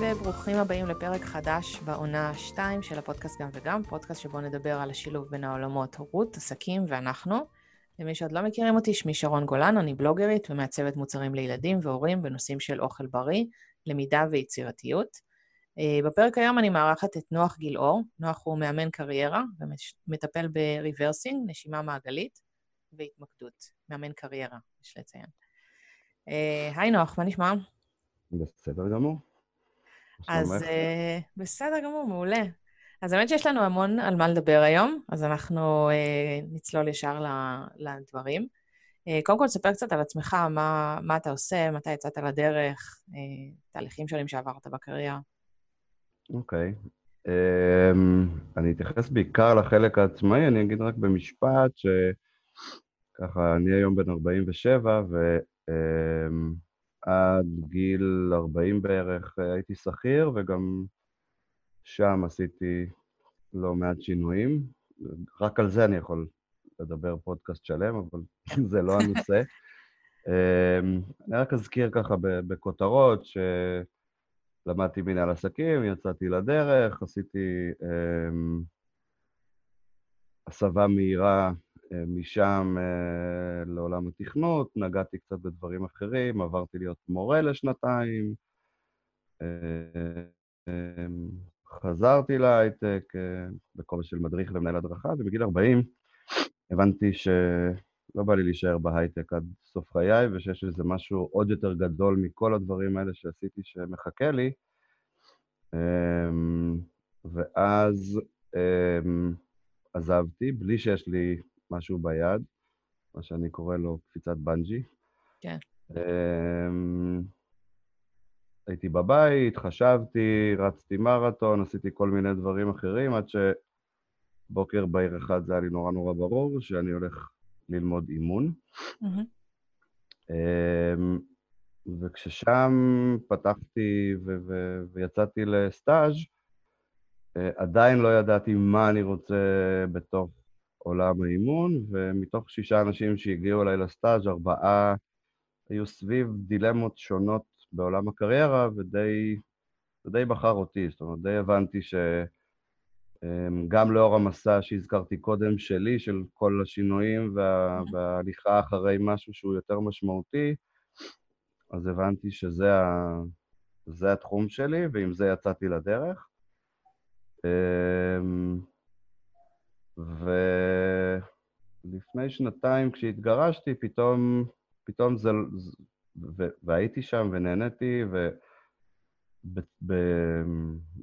וברוכים הבאים לפרק חדש בעונה 2 של הפודקאסט גם וגם, פודקאסט שבו נדבר על השילוב בין העולמות הורות, עסקים ואנחנו. למי שעוד לא מכירים אותי, שמי שרון גולן, אני בלוגרית ומעצבת מוצרים לילדים והורים בנושאים של אוכל בריא, למידה ויצירתיות. אה, בפרק היום אני מארחת את נוח גילאור. נוח הוא מאמן קריירה ומטפל ב rebirthing, נשימה מעגלית והתמקדות. מאמן קריירה, יש לציין. אה, היי נוח, מה נשמע? בסדר גמור. אז uh, בסדר גמור, מעולה. אז האמת שיש לנו המון על מה לדבר היום, אז אנחנו uh, נצלול ישר לדברים. Uh, קודם כל, תספר קצת על עצמך, מה, מה אתה עושה, מתי יצאת לדרך, uh, תהליכים שונים שעברת בקריירה. אוקיי. Okay. Um, אני אתייחס בעיקר לחלק העצמאי, אני אגיד רק במשפט שככה, אני היום בן 47, ו... Um, עד גיל 40 בערך אה, הייתי שכיר, וגם שם עשיתי לא מעט שינויים. רק על זה אני יכול לדבר פודקאסט שלם, אבל זה לא הנושא. אמ, אני רק אזכיר ככה בכותרות שלמדתי מנהל עסקים, יצאתי לדרך, עשיתי אמ, הסבה מהירה משם אה, לעולם התכנות, נגעתי קצת בדברים אחרים, עברתי להיות מורה לשנתיים, אה, חזרתי להייטק אה, בכובע של מדריך ומנהל הדרכה, ובגיל 40 הבנתי שלא בא לי להישאר בהייטק עד סוף חיי, ושיש איזה משהו עוד יותר גדול מכל הדברים האלה שעשיתי שמחכה לי. אמ, ואז אמ, עזבתי, בלי שיש לי משהו ביד, מה שאני קורא לו קפיצת בנג'י. כן. אמ, הייתי בבית, חשבתי, רצתי מרתון, עשיתי כל מיני דברים אחרים, עד שבוקר בהיר אחד זה היה לי נורא נורא ברור שאני הולך ללמוד אימון. Mm-hmm. וכששם פתחתי ו- ו- ויצאתי לסטאז', אה, עדיין לא ידעתי מה אני רוצה בתוך עולם האימון, ומתוך שישה אנשים שהגיעו אליי לסטאז', ארבעה היו סביב דילמות שונות בעולם הקריירה, ודי, ודי בחר אותי. זאת אומרת, די הבנתי שגם לאור המסע שהזכרתי קודם שלי, של כל השינויים וה, וההליכה אחרי משהו שהוא יותר משמעותי, אז הבנתי שזה ה, התחום שלי, ועם זה יצאתי לדרך. אמ, ולפני שנתיים כשהתגרשתי, פתאום, פתאום זה... ו... והייתי שם ונהניתי,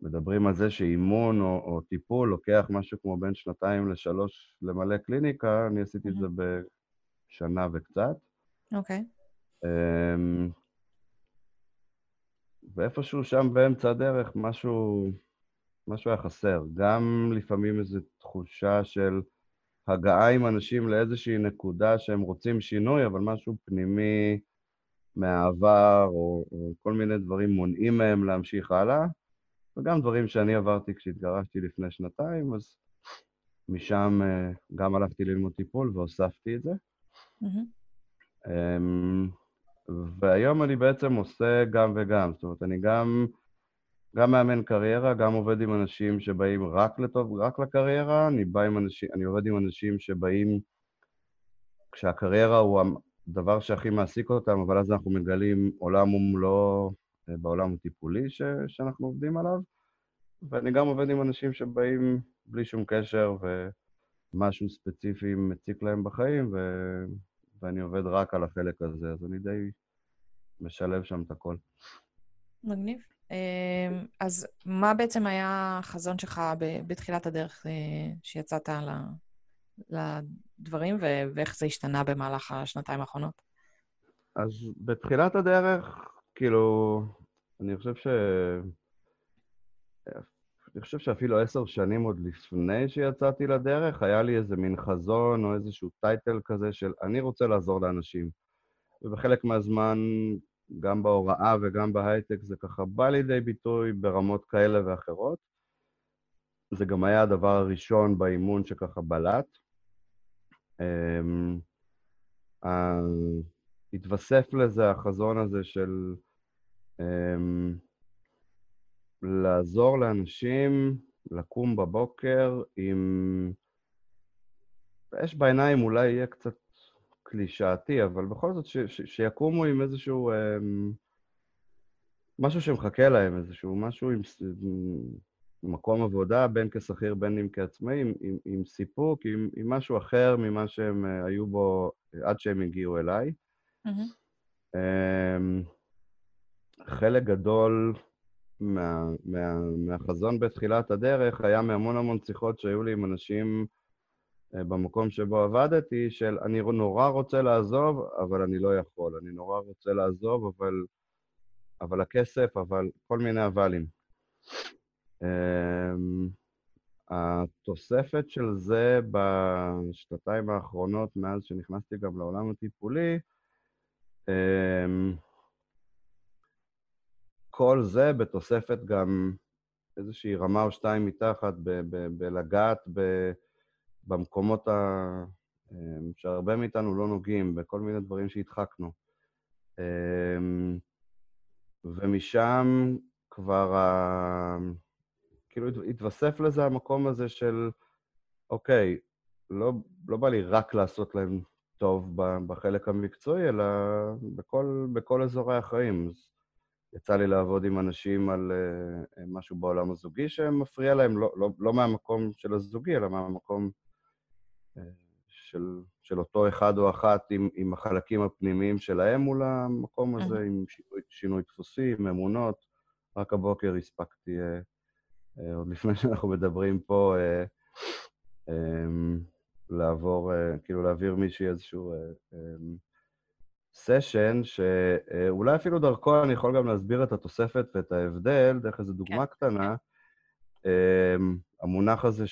ומדברים על זה שאימון או, או טיפול לוקח משהו כמו בין שנתיים לשלוש למלא קליניקה, אני עשיתי את זה בשנה וקצת. אוקיי. Okay. אמ, ואיפשהו שם באמצע הדרך משהו משהו היה חסר. גם לפעמים איזו תחושה של הגעה עם אנשים לאיזושהי נקודה שהם רוצים שינוי, אבל משהו פנימי מהעבר, או, או כל מיני דברים מונעים מהם להמשיך הלאה, וגם דברים שאני עברתי כשהתגרשתי לפני שנתיים, אז משם אה, גם הלכתי ללמוד טיפול והוספתי את זה. Mm-hmm. והיום אני בעצם עושה גם וגם, זאת אומרת, אני גם... גם מאמן קריירה, גם עובד עם אנשים שבאים רק לטוב, רק לקריירה, אני, בא עם אנשים, אני עובד עם אנשים שבאים כשהקריירה הוא הדבר שהכי מעסיק אותם, אבל אז אנחנו מגלים עולם ומלואו אה, בעולם הטיפולי ש, שאנחנו עובדים עליו, ואני גם עובד עם אנשים שבאים בלי שום קשר ומשהו ספציפי מציק להם בחיים, ו, ואני עובד רק על החלק הזה, אז אני די משלב שם את הכל. מגניב. אמ, אז מה בעצם היה החזון שלך בתחילת הדרך אה, שיצאת לדברים, ואיך זה השתנה במהלך השנתיים האחרונות? אז בתחילת הדרך, כאילו, אני חושב ש... אני חושב שאפילו עשר שנים עוד לפני שיצאתי לדרך, היה לי איזה מין חזון או איזשהו טייטל כזה של אני רוצה לעזור לאנשים. ובחלק מהזמן גם בהוראה וגם בהייטק זה ככה בא לידי ביטוי ברמות כאלה ואחרות. זה גם היה הדבר הראשון באימון שככה בלט. Uh, התווסף לזה החזון הזה של um, לעזור לאנשים לקום בבוקר עם... אש בעיניים אולי יהיה קצת קלישאתי, אבל בכל זאת ש, ש, שיקומו עם איזשהו... אה, משהו שמחכה להם, איזשהו משהו עם, עם מקום עבודה, בין כשכיר בין אם כעצמאי, עם, עם, עם סיפוק, עם, עם משהו אחר ממה שהם אה, היו בו עד שהם הגיעו אליי. Mm-hmm. חלק גדול מה, מה, מהחזון בתחילת הדרך היה מהמון המון שיחות שהיו לי עם אנשים אה, במקום שבו עבדתי, של אני נורא רוצה לעזוב, אבל אני לא יכול. אני נורא רוצה לעזוב, אבל, אבל הכסף, אבל כל מיני אבלים. אמ, התוספת של זה בשנתיים האחרונות, מאז שנכנסתי גם לעולם הטיפולי, אמ, כל זה בתוספת גם איזושהי רמה או שתיים מתחת, בלגעת במקומות ה... אמ, שהרבה מאיתנו לא נוגעים, בכל מיני דברים שהדחקנו. אמ, ומשם כבר, ה... כאילו התווסף לזה המקום הזה של, אוקיי, לא, לא בא לי רק לעשות להם טוב בחלק המקצועי, אלא בכל, בכל אזורי החיים. אז יצא לי לעבוד עם אנשים על uh, משהו בעולם הזוגי שמפריע להם, לא, לא, לא מהמקום של הזוגי, אלא מהמקום של, של אותו אחד או אחת עם, עם החלקים הפנימיים שלהם מול המקום הזה, עם שינוי, שינוי דפוסים, אמונות. רק הבוקר הספקתי, uh, uh, עוד לפני שאנחנו מדברים פה, uh, um, לעבור, כאילו להעביר מישהי איזשהו... סשן, שאולי אפילו דרכו אני יכול גם להסביר את התוספת ואת ההבדל, דרך איזו דוגמה כן. קטנה. אמ, המונח הזה,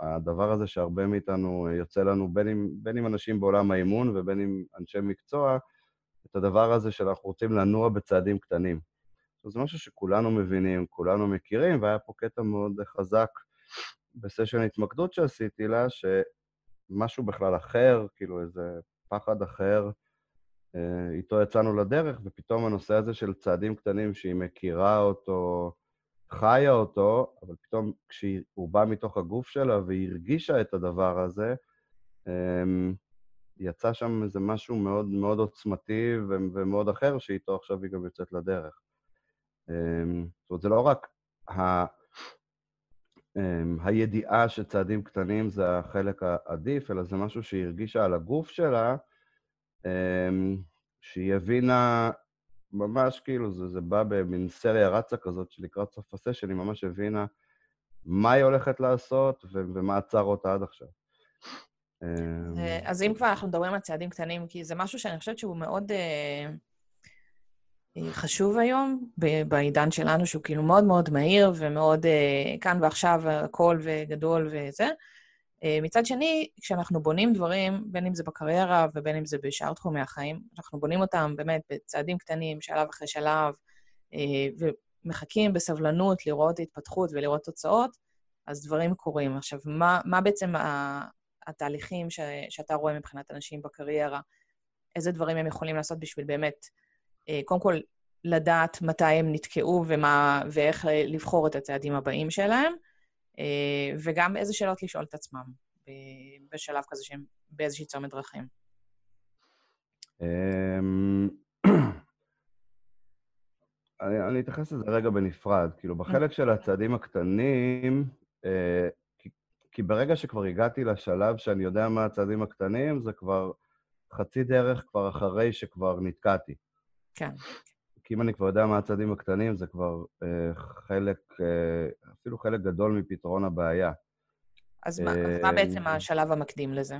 הדבר הזה שהרבה מאיתנו יוצא לנו, בין עם, בין עם אנשים בעולם האימון ובין עם אנשי מקצוע, את הדבר הזה שאנחנו רוצים לנוע בצעדים קטנים. זה משהו שכולנו מבינים, כולנו מכירים, והיה פה קטע מאוד חזק בסשן התמקדות שעשיתי לה, שמשהו בכלל אחר, כאילו איזה פחד אחר, אה, איתו יצאנו לדרך, ופתאום הנושא הזה של צעדים קטנים שהיא מכירה אותו, חיה אותו, אבל פתאום כשהוא בא מתוך הגוף שלה והיא הרגישה את הדבר הזה, אמ, יצא שם איזה משהו מאוד מאוד עוצמתי ומאוד אחר, שאיתו עכשיו היא גם יוצאת לדרך. אמ, זאת אומרת, זה לא רק ה... אמ, הידיעה שצעדים קטנים זה החלק העדיף, אלא זה משהו שהיא הרגישה על הגוף שלה, שהיא הבינה, ממש כאילו, זה, זה בא במין סריה רצה כזאת שלקראת סוף הסשן, היא ממש הבינה מה היא הולכת לעשות ו- ומה עצר אותה עד עכשיו. אמ, אז אם כבר אנחנו מדברים על צעדים קטנים, כי זה משהו שאני חושבת שהוא מאוד אה, אה חשוב היום, בעידן שלנו, שהוא כאילו מאוד מאוד מהיר ומאוד אה, כאן ועכשיו, הכל וגדול וזה. אה, מצד שני, כשאנחנו בונים דברים, בין אם זה בקריירה ובין אם זה בשאר תחומי החיים, אנחנו בונים אותם באמת בצעדים קטנים, שלב אחרי שלב, אה, ומחכים בסבלנות לראות התפתחות ולראות תוצאות, אז דברים קורים. עכשיו, מה, מה בעצם התהליכים ש, שאתה רואה מבחינת אנשים בקריירה? איזה דברים הם יכולים לעשות בשביל באמת, אה, קודם כל, לדעת מתי הם נתקעו ומה, ואיך לבחור את הצעדים הבאים שלהם, וגם איזה שאלות לשאול את עצמם בשלב כזה שהם באיזושהי צומת דרכים. אמ, אני אתייחס לזה רגע בנפרד. כאילו, בחלק של הצעדים הקטנים, אה, כי ברגע שכבר הגעתי לשלב שאני יודע מה הצעדים הקטנים, זה כבר חצי דרך כבר אחרי שכבר נתקעתי. כן. כי אם אני כבר יודע מה הצעדים הקטנים, זה כבר אה, חלק, אה, אפילו חלק גדול מפתרון הבעיה. אז מה, אז מה בעצם אה, השלב המקדים לזה?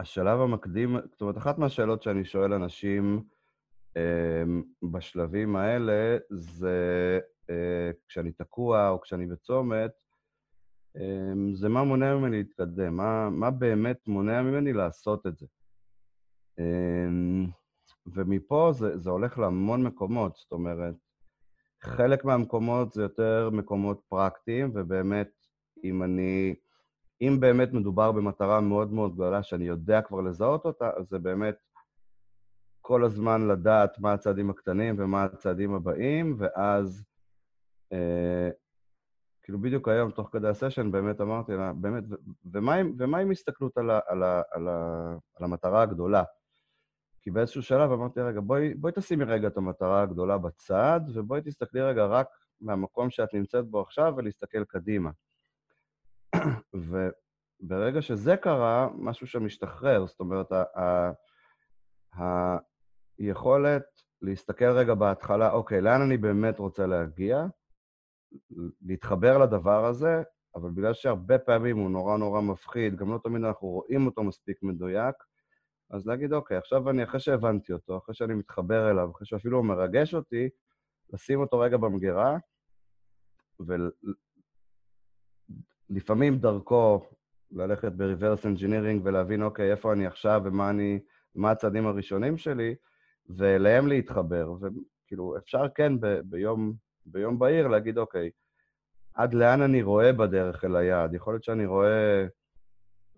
השלב המקדים, זאת אומרת, אחת מהשאלות שאני שואל אנשים אה, בשלבים האלה, זה אה, כשאני תקוע או כשאני בצומת, אה, זה מה מונע ממני להתקדם, מה, מה באמת מונע ממני לעשות את זה. אה, ומפה זה, זה הולך להמון מקומות, זאת אומרת, חלק מהמקומות זה יותר מקומות פרקטיים, ובאמת, אם אני... אם באמת מדובר במטרה מאוד מאוד גדולה, שאני יודע כבר לזהות אותה, אז זה באמת כל הזמן לדעת מה הצעדים הקטנים ומה הצעדים הבאים, ואז אה, כאילו בדיוק היום, תוך כדי הסשן, באמת אמרתי לה, באמת, ומה, ומה עם הסתכלות על, ה, על, ה, על, ה, על המטרה הגדולה? כי באיזשהו שלב אמרתי, רגע, בואי, בואי תשימי רגע את המטרה הגדולה בצד, ובואי תסתכלי רגע רק מהמקום שאת נמצאת בו עכשיו ולהסתכל קדימה. וברגע שזה קרה, משהו שם השתחרר, זאת אומרת, ה- ה- היכולת להסתכל רגע בהתחלה, אוקיי, לאן אני באמת רוצה להגיע? להתחבר לדבר הזה, אבל בגלל שהרבה פעמים הוא נורא נורא מפחיד, גם לא תמיד אנחנו רואים אותו מספיק מדויק, אז להגיד, אוקיי, עכשיו אני, אחרי שהבנתי אותו, אחרי שאני מתחבר אליו, אחרי שאפילו הוא מרגש אותי, לשים אותו רגע במגירה, ולפעמים דרכו ללכת ב-reverse engineering ולהבין, אוקיי, איפה אני עכשיו ומה אני, מה הצעדים הראשונים שלי, ואליהם להתחבר. וכאילו, אפשר כן ב- ביום, ביום בהיר להגיד, אוקיי, עד לאן אני רואה בדרך אל היעד? יכול להיות שאני רואה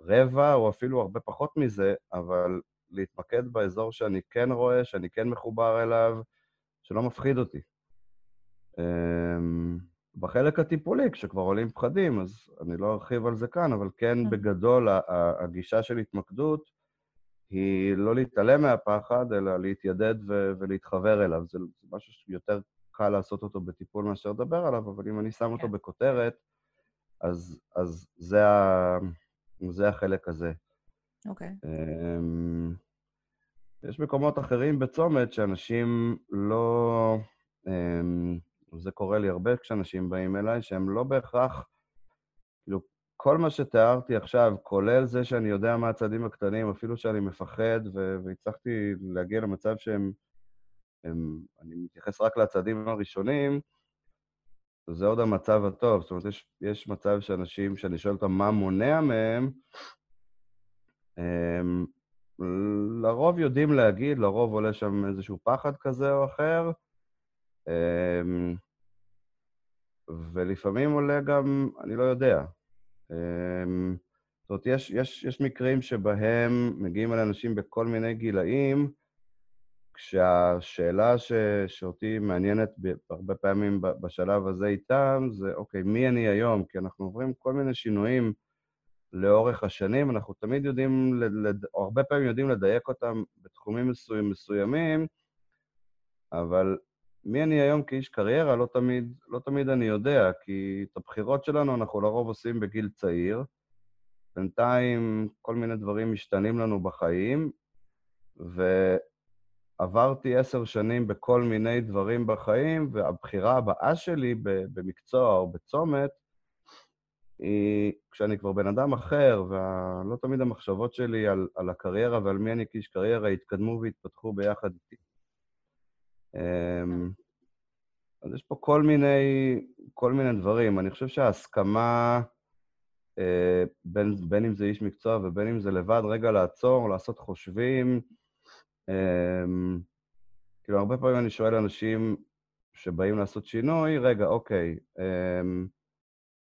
רבע או אפילו הרבה פחות מזה, אבל להתמקד באזור שאני כן רואה, שאני כן מחובר אליו, שלא מפחיד אותי. אמ, בחלק הטיפולי, כשכבר עולים פחדים, אז אני לא ארחיב על זה כאן, אבל כן, כן. בגדול, הגישה של התמקדות היא לא להתעלם מהפחד, אלא להתיידד ו- ולהתחבר אליו. זה, זה משהו שיותר קל לעשות אותו בטיפול מאשר לדבר עליו, אבל אם אני שם אותו כן. בכותרת, אז, אז זה, ה, זה החלק הזה. אוקיי. Okay. אמ, יש מקומות אחרים בצומת שאנשים לא... אמ, זה קורה לי הרבה כשאנשים באים אליי, שהם לא בהכרח, כאילו, כל מה שתיארתי עכשיו, כולל זה שאני יודע מה הצעדים הקטנים, אפילו שאני מפחד, ו- והצלחתי להגיע למצב שהם, הם, אני מתייחס רק לצעדים הראשונים, זה עוד המצב הטוב. זאת אומרת, יש, יש מצב שאנשים, שאני שואל אותם מה מונע מהם, הם לרוב יודעים להגיד, לרוב עולה שם איזשהו פחד כזה או אחר, אמ, ולפעמים עולה גם, אני לא יודע. אמ, זאת אומרת, יש, יש, יש מקרים שבהם מגיעים אל אנשים בכל מיני גילאים, כשהשאלה ש, שאותי מעניינת הרבה פעמים בשלב הזה איתם, זה, אוקיי, מי אני היום? כי אנחנו עוברים כל מיני שינויים לאורך השנים, אנחנו תמיד יודעים, או הרבה פעמים יודעים לדייק אותם בתחומים מסוים, מסוימים, אבל מי אני היום כאיש קריירה, לא תמיד, לא תמיד אני יודע, כי את הבחירות שלנו אנחנו לרוב עושים בגיל צעיר. בינתיים כל מיני דברים משתנים לנו בחיים, ועברתי עשר שנים בכל מיני דברים בחיים, והבחירה הבאה שלי במקצוע או בצומת, היא כשאני כבר בן אדם אחר, ולא תמיד המחשבות שלי על, על הקריירה ועל מי אני כאיש קריירה התקדמו והתפתחו ביחד איתי. אמ, אז יש פה כל מיני, כל מיני דברים. אני חושב שההסכמה, אה, בין, בין אם זה איש מקצוע ובין אם זה לבד, רגע לעצור, לעשות חושבים. אמ, כאילו, הרבה פעמים אני שואל אנשים שבאים לעשות שינוי, רגע, אוקיי, אמ,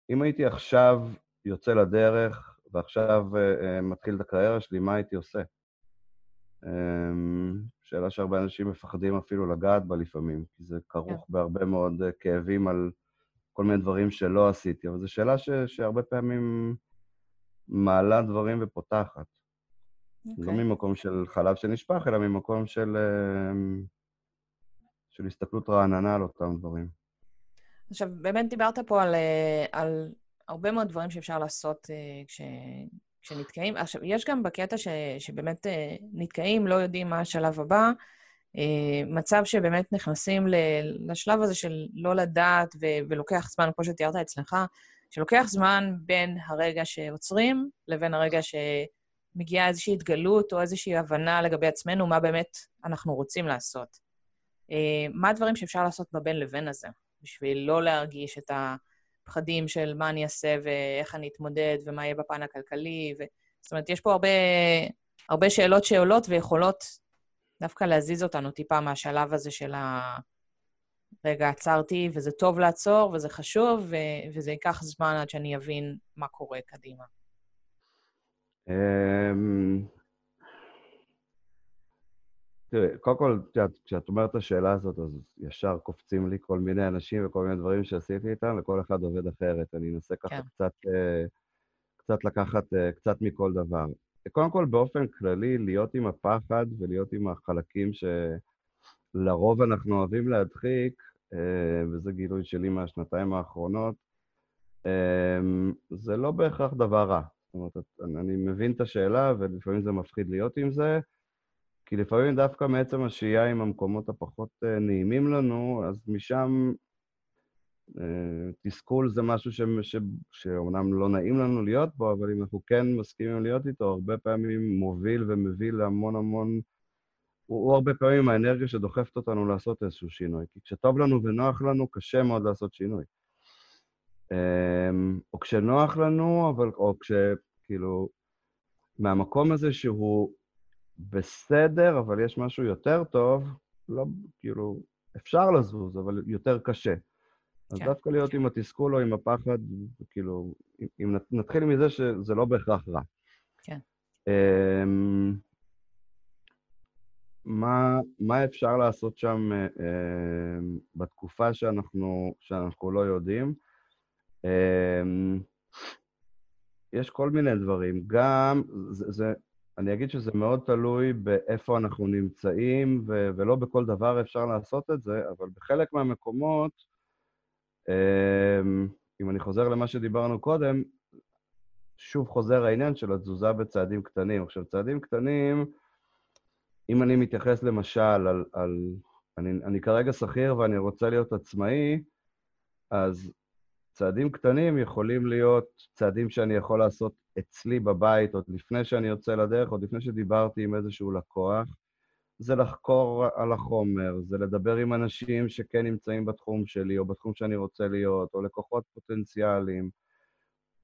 אם הייתי עכשיו יוצא לדרך ועכשיו uh, מתחיל את הקריירה שלי, מה הייתי עושה? Um, שאלה שהרבה אנשים מפחדים אפילו לגעת בה לפעמים, כי זה כרוך yeah. כן. בהרבה מאוד uh, כאבים על כל מיני דברים שלא עשיתי, אבל זו שאלה ש, שהרבה פעמים מעלה דברים ופותחת. Okay. לא אוקיי. ממקום של חלב שנשפך, אלא ממקום של, uh, של הסתכלות רעננה על אותם דברים. עכשיו, באמת דיברת פה על, אה, על הרבה מאוד דברים שאפשר לעשות uh, כש, כשנתקעים. עכשיו, יש גם בקטע ש, שבאמת uh, נתקעים, לא יודעים מה השלב הבא, מצב שבאמת נכנסים לשלב הזה של לא לדעת ו, ולוקח זמן, כמו שתיארת אצלך, שלוקח זמן בין הרגע שעוצרים לבין הרגע שמגיעה איזושהי התגלות או איזושהי הבנה לגבי עצמנו, מה באמת אנחנו רוצים לעשות. Uh, מה הדברים שאפשר לעשות בבין לבין הזה? בשביל לא להרגיש את הפחדים של מה אני אעשה ואיך אני אתמודד ומה יהיה בפן הכלכלי. ו... זאת אומרת, יש פה הרבה, הרבה שאלות שעולות ויכולות דווקא להזיז אותנו טיפה מהשלב הזה של ה... רגע, עצרתי, וזה טוב לעצור, וזה חשוב, ו- וזה ייקח זמן עד שאני אבין מה קורה קדימה. אמ, תראי, קודם כל, כשאת אומרת את השאלה הזאת, אז ישר קופצים לי כל מיני אנשים וכל מיני דברים שעשיתי איתם, וכל אחד עובד אחרת. אני אנסה ככה כן. קצת, אה, קצת לקחת אה, קצת מכל דבר. קודם כל, באופן כללי, להיות עם הפחד ולהיות עם החלקים שלרוב אנחנו אוהבים להדחיק, אה, וזה גילוי שלי מהשנתיים האחרונות, זה לא בהכרח דבר רע. זאת אומרת, אני מבין את השאלה, ולפעמים זה מפחיד להיות עם זה, כי לפעמים דווקא מעצם השהייה עם המקומות הפחות אה, נעימים לנו, אז משם אה, תסכול זה משהו ש... ש... שאומנם לא נעים לנו להיות בו, אבל אם אנחנו כן מסכימים להיות איתו, הרבה פעמים מוביל ומביא להמון המון... הוא, הוא הרבה פעמים האנרגיה שדוחפת אותנו לעשות איזשהו שינוי. כי כשטוב לנו ונוח לנו, קשה מאוד לעשות שינוי. אמ, או כשנוח לנו, אבל... או כשכאילו... מהמקום הזה שהוא בסדר, אבל יש משהו יותר טוב, לא, כאילו, אפשר לזוז, אבל יותר קשה. אז כן. דווקא להיות עם התסכול או עם הפחד, כאילו, אם נתחיל מזה שזה לא בהכרח רע. כן. Um, מה, מה אפשר לעשות שם uh, בתקופה שאנחנו, שאנחנו לא יודעים? Um, יש כל מיני דברים. גם, זה, זה, אני אגיד שזה מאוד תלוי באיפה אנחנו נמצאים, ו- ולא בכל דבר אפשר לעשות את זה, אבל בחלק מהמקומות, אמ, אם אני חוזר למה שדיברנו קודם, שוב חוזר העניין של התזוזה בצעדים קטנים. עכשיו, צעדים קטנים, אם אני מתייחס למשל על... על אני, אני כרגע שכיר ואני רוצה להיות עצמאי, אז צעדים קטנים יכולים להיות צעדים שאני יכול לעשות אצלי בבית עוד לפני שאני יוצא לדרך, עוד לפני שדיברתי עם איזשהו לקוח. זה לחקור על החומר, זה לדבר עם אנשים שכן נמצאים בתחום שלי, או בתחום שאני רוצה להיות, או לקוחות פוטנציאליים,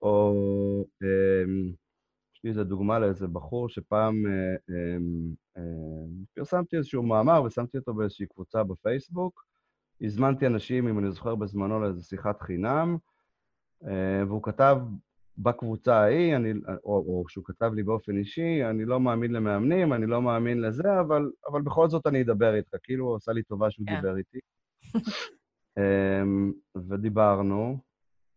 או... אמ, יש לי איזו דוגמה לאיזה בחור שפעם אה, אמ, אמ, פרסמתי איזשהו מאמר ושמתי אותו באיזושהי קבוצה בפייסבוק. הזמנתי אנשים, אם אני זוכר בזמנו, לאיזו שיחת חינם, אה, והוא כתב בקבוצה ההיא, אני, או, או שהוא כתב לי באופן אישי, אני לא מאמין למאמנים, אני לא מאמין לזה, אבל, אבל בכל זאת אני אדבר איתך. כאילו, הוא עשה לי טובה שהוא yeah. כן. דיבר איתי. um, ודיברנו.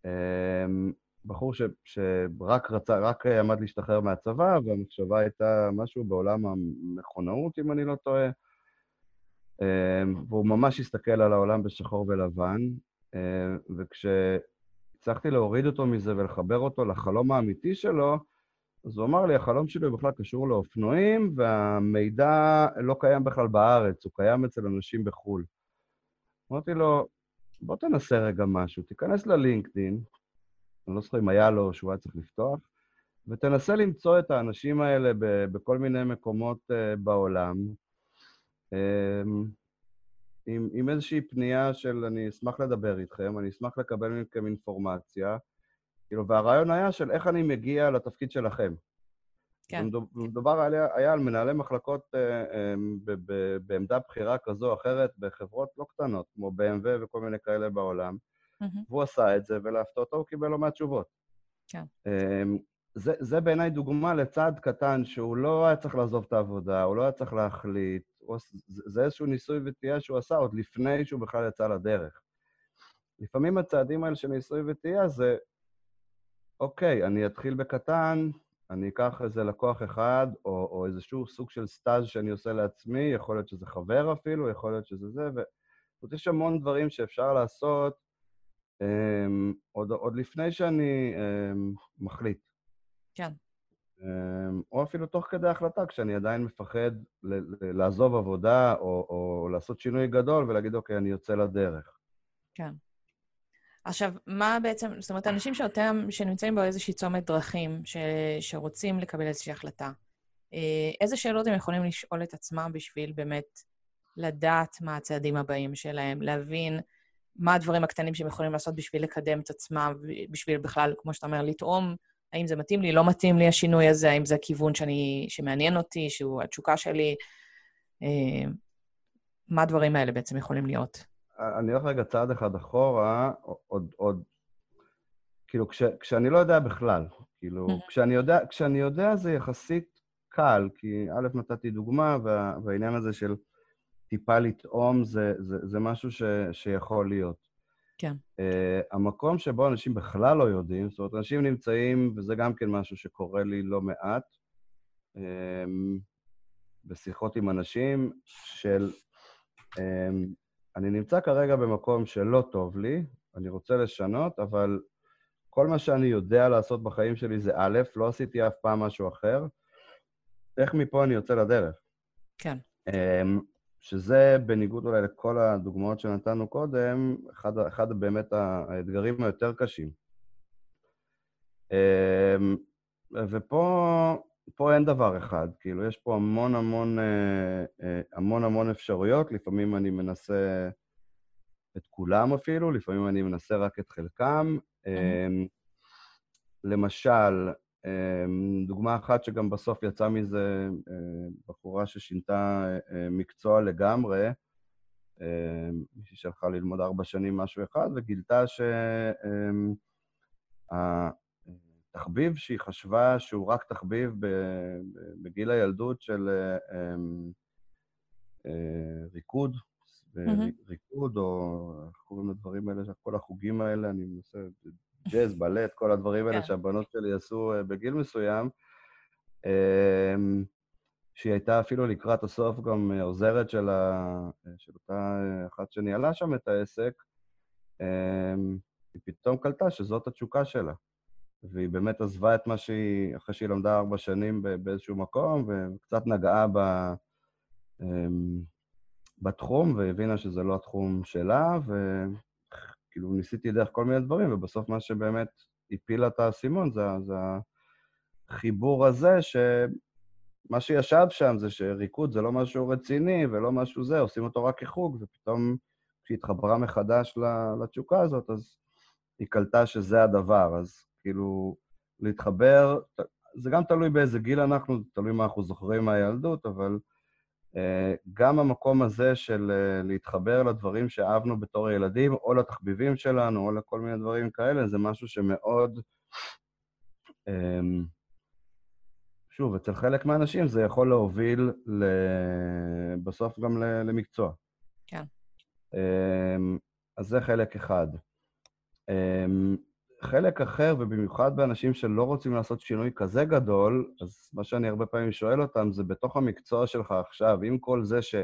Um, בחור ש, שרק רצה, רק עמד להשתחרר מהצבא, והמחשבה הייתה משהו בעולם המכונאות, אם אני לא טועה. Um, והוא ממש הסתכל על העולם בשחור ולבן, וכש... הצלחתי להוריד אותו מזה ולחבר אותו לחלום האמיתי שלו, אז הוא אמר לי, החלום שלי בכלל קשור לאופנועים, והמידע לא קיים בכלל בארץ, הוא קיים אצל אנשים בחו"ל. אמרתי לו, בוא תנסה רגע משהו, תיכנס ללינקדין, אני לא זוכר אם היה לו שהוא היה צריך לפתוח, ותנסה למצוא את האנשים האלה בכל מיני מקומות uh, בעולם. עם, עם איזושהי פנייה של אני אשמח לדבר איתכם, אני אשמח לקבל מכם אינפורמציה, כאילו, והרעיון היה של איך אני מגיע לתפקיד שלכם. כן. מדובר היה, היה על מנהלי מחלקות אה, אה, ב, ב, בעמדה בכירה כזו או אחרת בחברות לא קטנות, כמו BMW וכל מיני כאלה בעולם, mm-hmm. והוא עשה את זה, ולהפתעתו הוא קיבל לא מעט תשובות. כן. אה, זה, זה בעיניי דוגמה לצעד קטן שהוא לא היה צריך לעזוב את העבודה, הוא לא היה צריך להחליט, זה איזשהו ניסוי וטעייה שהוא עשה עוד לפני שהוא בכלל יצא לדרך. לפעמים הצעדים האלה של ניסוי וטעייה זה, אוקיי, אני אתחיל בקטן, אני אקח איזה לקוח אחד, או, או איזשהו סוג של סטאז' שאני עושה לעצמי, יכול להיות שזה חבר אפילו, יכול להיות שזה זה, ו... זאת יש המון דברים שאפשר לעשות um, עוד, עוד לפני שאני um, מחליט. כן. אמ, או אפילו תוך כדי החלטה, כשאני עדיין מפחד לעזוב עבודה או, או לעשות שינוי גדול ולהגיד, אוקיי, אני יוצא לדרך. כן. עכשיו, מה בעצם, זאת אומרת, אנשים שאותם, שנמצאים באיזושהי צומת דרכים, ש, שרוצים לקבל איזושהי החלטה, אה, איזה שאלות הם יכולים לשאול את עצמם בשביל באמת לדעת מה הצעדים הבאים שלהם, להבין מה הדברים הקטנים שהם יכולים לעשות בשביל לקדם את עצמם, בשביל בכלל, כמו שאתה אומר, לטעום האם זה מתאים לי, לא מתאים לי השינוי הזה, האם זה הכיוון שאני, שמעניין אותי, שהוא התשוקה שלי. אה, מה הדברים האלה בעצם יכולים להיות? אני הולך רגע צעד אחד אחורה, עוד, עוד, כאילו, כש, כשאני לא יודע בכלל, כאילו, כשאני יודע, כשאני יודע זה יחסית קל, כי א', נתתי דוגמה, וה, והעניין הזה של טיפה לטעום זה, זה, זה משהו ש, שיכול להיות. כן. Uh, המקום שבו אנשים בכלל לא יודעים, זאת אומרת, אנשים נמצאים, וזה גם כן משהו שקורה לי לא מעט, um, בשיחות עם אנשים, של um, אני נמצא כרגע במקום שלא טוב לי, אני רוצה לשנות, אבל כל מה שאני יודע לעשות בחיים שלי זה א', לא עשיתי אף פעם משהו אחר, איך מפה אני יוצא לדרך? כן. אמ, שזה בניגוד אולי לכל הדוגמאות שנתנו קודם, אחד, אחד באמת האתגרים היותר קשים. אמ, ופה פה אין דבר אחד, כאילו, יש פה המון המון, אה, אה, המון המון אפשרויות, לפעמים אני מנסה את כולם אפילו, לפעמים אני מנסה רק את חלקם. Mm-hmm. למשל, אמ, דוגמה אחת שגם בסוף יצאה מזה אה, בחורה ששינתה אה, מקצוע לגמרי, אמ, מישהי שהלכה ללמוד ארבע שנים משהו אחד, וגילתה שהתחביב אמ, שהיא חשבה שהוא רק תחביב בגיל הילדות של אמ, אה, ריקוד, ריקוד, או איך קוראים לדברים האלה, כל החוגים האלה, אני מנסה, ג'אז, בלט, כל הדברים האלה כן. שהבנות שלי עשו אה, בגיל מסוים, אמ, שהיא הייתה אפילו לקראת הסוף גם אה, עוזרת של, ה... של אותה אה, אחת שניהלה שם את העסק, אמ, היא פתאום קלטה שזאת התשוקה שלה. והיא באמת עזבה את מה שהיא, אחרי שהיא למדה ארבע שנים באיזשהו מקום, וקצת נגעה ב, אמ, בתחום, והבינה שזה לא התחום שלה, ו... כאילו, ניסיתי דרך כל מיני דברים, ובסוף מה שבאמת הפיל את האסימון זה, זה החיבור הזה, שמה שישב שם זה שריקוד זה לא משהו רציני ולא משהו זה, עושים אותו רק כחוג, ופתאום כשהיא התחברה מחדש לתשוקה הזאת, אז היא קלטה שזה הדבר. אז כאילו, להתחבר, זה גם תלוי באיזה גיל אנחנו, תלוי מה אנחנו זוכרים מהילדות, אבל... אה, גם המקום הזה של אה, להתחבר לדברים שאהבנו בתור ילדים, או לתחביבים שלנו, או לכל מיני דברים כאלה, זה משהו שמאוד... אמ, שוב, אצל חלק מהאנשים זה יכול להוביל ל... בסוף גם למקצוע. כן. אמ, אז זה חלק אחד. חלק אחר, ובמיוחד באנשים שלא רוצים לעשות שינוי כזה גדול, אז מה שאני הרבה פעמים שואל אותם זה בתוך המקצוע שלך עכשיו, עם כל זה ש...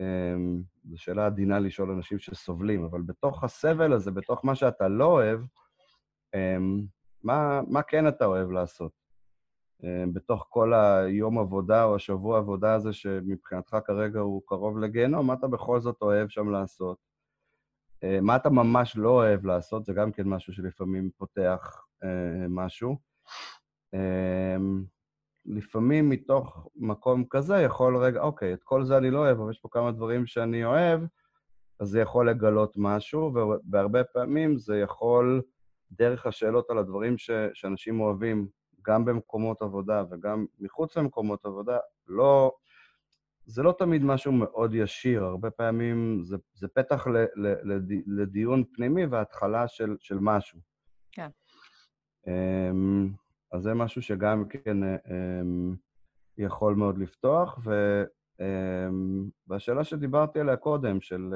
אמ, זו שאלה עדינה לשאול אנשים שסובלים, אבל בתוך הסבל הזה, בתוך מה שאתה לא אוהב, אמ, מה, מה כן אתה אוהב לעשות? אמ, בתוך כל היום עבודה או השבוע עבודה הזה, שמבחינתך כרגע הוא קרוב לגיהנום, מה אתה בכל זאת אוהב שם לעשות? אה, מה אתה ממש לא אוהב לעשות, זה גם כן משהו שלפעמים פותח אה, משהו. אה, לפעמים מתוך מקום כזה יכול רגע, אוקיי, את כל זה אני לא אוהב, אבל יש פה כמה דברים שאני אוהב, אז זה יכול לגלות משהו, ובהרבה פעמים זה יכול, דרך השאלות על הדברים ש, שאנשים אוהבים, גם במקומות עבודה וגם מחוץ למקומות עבודה, לא, זה לא תמיד משהו מאוד ישיר, הרבה פעמים זה, זה פתח ל, ל, לד, לדיון פנימי והתחלה של, של משהו. כן. Um, אז זה משהו שגם כן um, יכול מאוד לפתוח, ו, um, והשאלה שדיברתי עליה קודם, של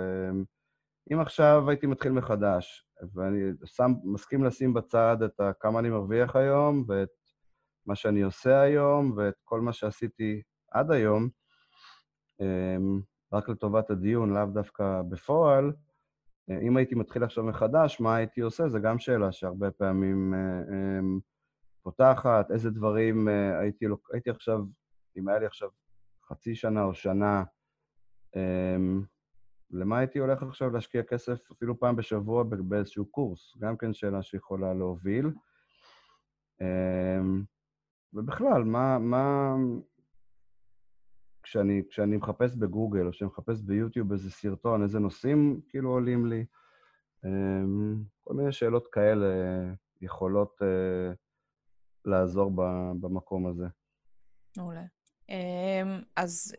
אם עכשיו הייתי מתחיל מחדש, ואני שם, מסכים לשים בצד את ה, כמה אני מרוויח היום, ואת מה שאני עושה היום, ואת כל מה שעשיתי עד היום, רק לטובת הדיון, לאו דווקא בפועל. אה, אם הייתי מתחיל עכשיו מחדש, מה הייתי עושה? זו גם שאלה שהרבה פעמים אה, אמ, פותחת. איזה דברים אה, הייתי, הייתי עכשיו, אם היה לי עכשיו חצי שנה או שנה, אמ, למה הייתי הולך עכשיו להשקיע כסף אפילו פעם בשבוע באיזשהו קורס? גם כן שאלה שיכולה להוביל. ובכלל, מה, מה, כשאני, כשאני מחפש בגוגל, או כשאני מחפש ביוטיוב איזה סרטון, איזה נושאים כאילו עולים לי, אמ, כל מיני שאלות כאלה יכולות uh, לעזור במקום הזה. מעולה. אמ, אז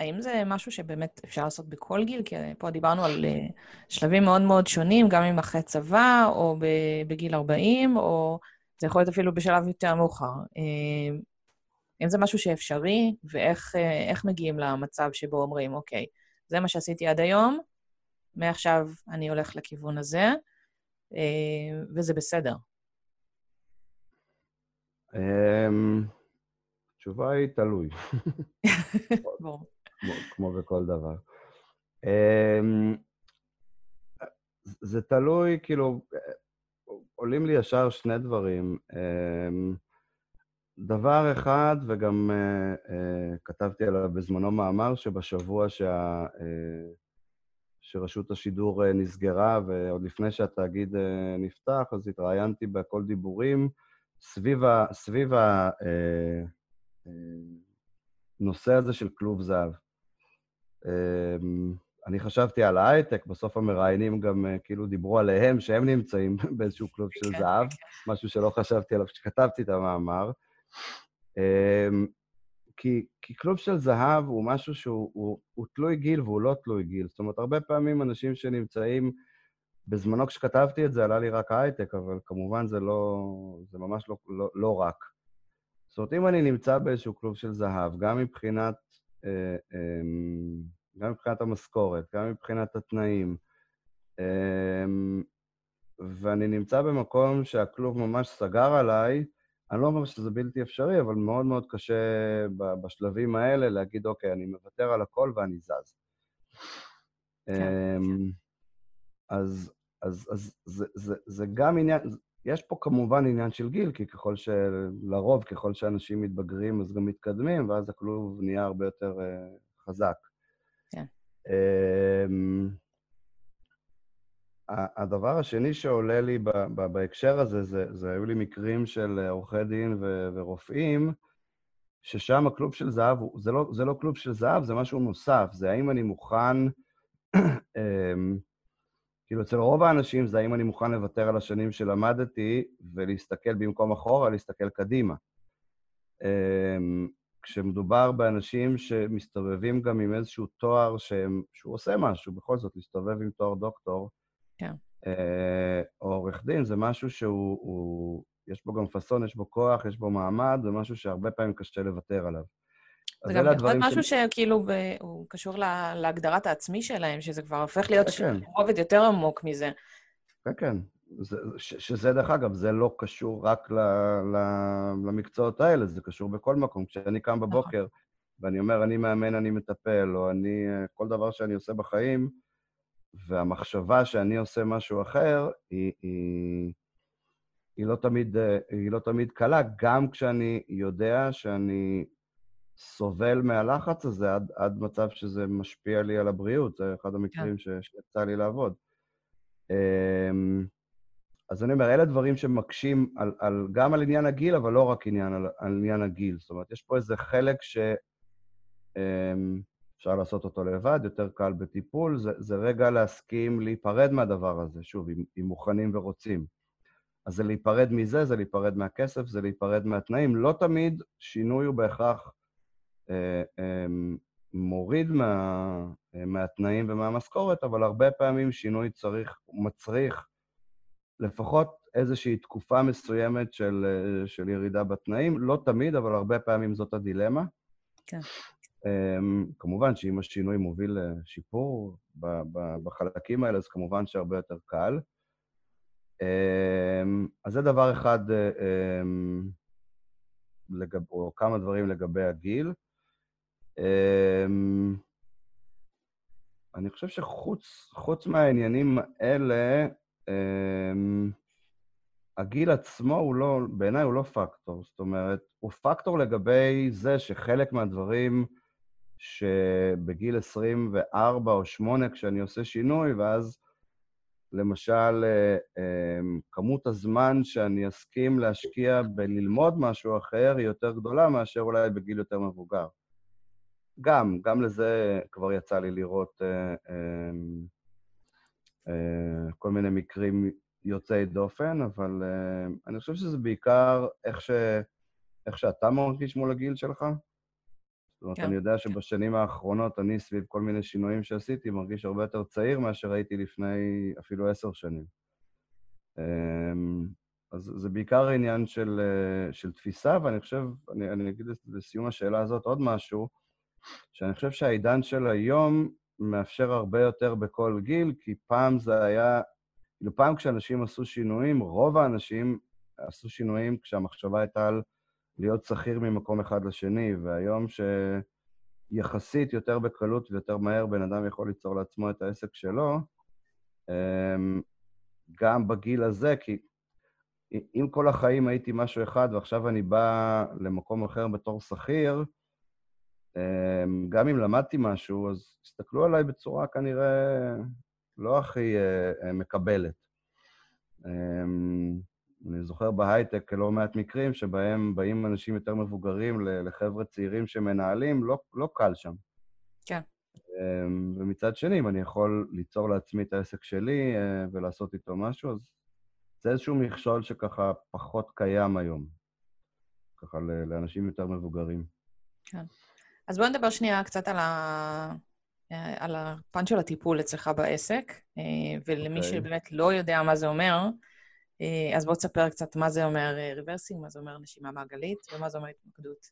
האם זה משהו שבאמת אפשר לעשות בכל גיל? כי פה דיברנו על אה, שלבים מאוד מאוד שונים, גם אם אחרי צבא, או בגיל 40, או זה יכול להיות אפילו בשלב יותר מאוחר. האם זה משהו שאפשרי, ואיך אה, מגיעים למצב שבו אומרים, אוקיי, זה מה שעשיתי עד היום, מעכשיו אני הולך לכיוון הזה, אה, וזה בסדר. אמ, התשובה היא תלוי. כמו בכל דבר. אמ, זה תלוי, כאילו, עולים לי ישר שני דברים. אמ, דבר אחד, וגם uh, uh, כתבתי עליו בזמנו מאמר, שבשבוע שה, uh, שרשות השידור uh, נסגרה, ועוד לפני שהתאגיד uh, נפתח, אז התראיינתי בכל דיבורים סביב, ה, סביב הנושא הזה של כלוב זהב. Uh, אני חשבתי על ההייטק, בסוף המראיינים גם uh, כאילו דיברו עליהם, שהם נמצאים באיזשהו כלוב של כן, זהב, כן. משהו שלא חשבתי עליו כשכתבתי את המאמר. אמ, כי, כי כלוב של זהב הוא משהו שהוא הוא, הוא תלוי גיל והוא לא תלוי גיל. זאת אומרת, הרבה פעמים אנשים שנמצאים... בזמנו כשכתבתי את זה עלה לי רק הייטק, אבל כמובן זה לא... זה ממש לא, לא, לא רק. זאת אומרת, אם אני נמצא באיזשהו כלוב של זהב, גם מבחינת... אה, אה, גם מבחינת המשכורת, גם מבחינת התנאים, אה, ואני נמצא במקום שהכלוב ממש סגר עליי, אני לא אומר שזה בלתי אפשרי, אבל מאוד מאוד קשה בשלבים האלה להגיד, אוקיי, אני מוותר על הכל ואני זז. כן, אמ, כן. אז, אז, אז זה, זה, זה גם עניין, יש פה כמובן עניין של גיל, כי ככל ש... לרוב, ככל שאנשים מתבגרים, אז גם מתקדמים, ואז הכלוב נהיה הרבה יותר uh, חזק. כן. Um, הדבר השני שעולה לי בהקשר הזה, זה, זה היו לי מקרים של עורכי דין ו, ורופאים, ששם הכלוב של זהב, זה לא, זה לא כלוב של זהב, זה משהו נוסף. זה האם אני מוכן, אמ, כאילו, אצל רוב האנשים זה האם אני מוכן לוותר על השנים שלמדתי ולהסתכל במקום אחורה, להסתכל קדימה. אמ, כשמדובר באנשים שמסתובבים גם עם איזשהו תואר שהם, שהוא עושה משהו, בכל זאת, להסתובב עם תואר דוקטור, כן. אה, עורך דין, זה משהו שהוא, הוא, יש בו גם פאסון, יש בו כוח, יש בו מעמד, זה משהו שהרבה פעמים קשה לוותר עליו. זה גם יכול להיות משהו ש... שכאילו ב... הוא קשור לה... להגדרת העצמי שלהם, שזה כבר הופך להיות כן. רובד יותר עמוק מזה. כן, כן. זה, ש, שזה, דרך אגב, זה לא קשור רק ל, ל, למקצועות האלה, זה קשור בכל מקום. כשאני קם נכון. בבוקר ואני אומר, אני מאמן, אני מטפל, או אני, כל דבר שאני עושה בחיים, והמחשבה שאני עושה משהו אחר, היא, היא, היא, לא תמיד, היא לא תמיד קלה, גם כשאני יודע שאני סובל מהלחץ הזה עד, עד מצב שזה משפיע לי על הבריאות. זה אחד המקרים כן. שיצא לי לעבוד. אמ, אז אני אומר, אלה דברים שמקשים על, על, גם על עניין הגיל, אבל לא רק עניין, על, על עניין הגיל. זאת אומרת, יש פה איזה חלק ש... אפשר לעשות אותו לבד, יותר קל בטיפול, זה, זה רגע להסכים להיפרד מהדבר הזה, שוב, אם, אם מוכנים ורוצים. אז זה להיפרד מזה, זה להיפרד מהכסף, זה להיפרד מהתנאים. לא תמיד שינוי הוא בהכרח אה, אה, מוריד מה, אה, מהתנאים ומהמשכורת, אבל הרבה פעמים שינוי צריך, מצריך לפחות איזושהי תקופה מסוימת של, אה, של ירידה בתנאים. לא תמיד, אבל הרבה פעמים זאת הדילמה. כן. כמובן שאם השינוי מוביל לשיפור בחלקים האלה, אז כמובן שהרבה יותר קל. אמ, אז זה דבר אחד, אמ, לגב, או כמה דברים לגבי הגיל. אני חושב שחוץ מהעניינים האלה, הגיל עצמו הוא לא, בעיניי הוא לא פקטור. זאת אומרת, הוא פקטור לגבי זה שחלק מהדברים שבגיל 24 או 8, כשאני עושה שינוי, ואז למשל, אה, אה, כמות הזמן שאני אסכים להשקיע בללמוד משהו אחר היא יותר גדולה מאשר אולי בגיל יותר מבוגר. גם, גם לזה כבר יצא לי לראות אה, כל מיני מקרים יוצאי דופן, אבל אני חושב שזה בעיקר איך, ש, איך שאתה מרגיש מול הגיל שלך. זאת אומרת, כן. אני יודע שבשנים האחרונות אני, סביב כל מיני שינויים שעשיתי, מרגיש הרבה יותר צעיר מאשר הייתי לפני אפילו עשר שנים. אמ, אז זה בעיקר עניין של, של תפיסה, ואני חושב, אני, אני אגיד לסיום השאלה הזאת עוד משהו, שאני חושב שהעידן של היום מאפשר הרבה יותר בכל גיל, כי פעם זה היה, כאילו פעם כשאנשים עשו שינויים, רוב האנשים עשו שינויים כשהמחשבה הייתה על להיות שכיר ממקום אחד לשני, והיום שיחסית יותר בקלות ויותר מהר בן אדם יכול ליצור לעצמו את העסק שלו, אמ, גם בגיל הזה, כי אם כל החיים הייתי משהו אחד ועכשיו אני בא למקום אחר בתור שכיר, אמ, גם אם למדתי משהו, אז הסתכלו עליי בצורה כנראה לא הכי אה, מקבלת. אני זוכר בהייטק לא מעט מקרים שבהם באים אנשים יותר מבוגרים לחבר'ה צעירים שמנהלים, לא, לא קל שם. כן. אמ, ומצד שני, אם אני יכול ליצור לעצמי את העסק שלי אה, ולעשות איתו משהו, אז זה איזשהו מכשול שככה פחות קיים היום, ככה לאנשים יותר מבוגרים. כן. אז בואו נדבר שנייה קצת על, ה... על הפן של הטיפול אצלך בעסק, אה, ולמי okay. אוקיי. שבאמת לא יודע מה זה אומר, אה, אז בואו תספר קצת מה זה אומר rebirthing, מה זה אומר נשימה מעגלית, ומה זה אומר התמקדות.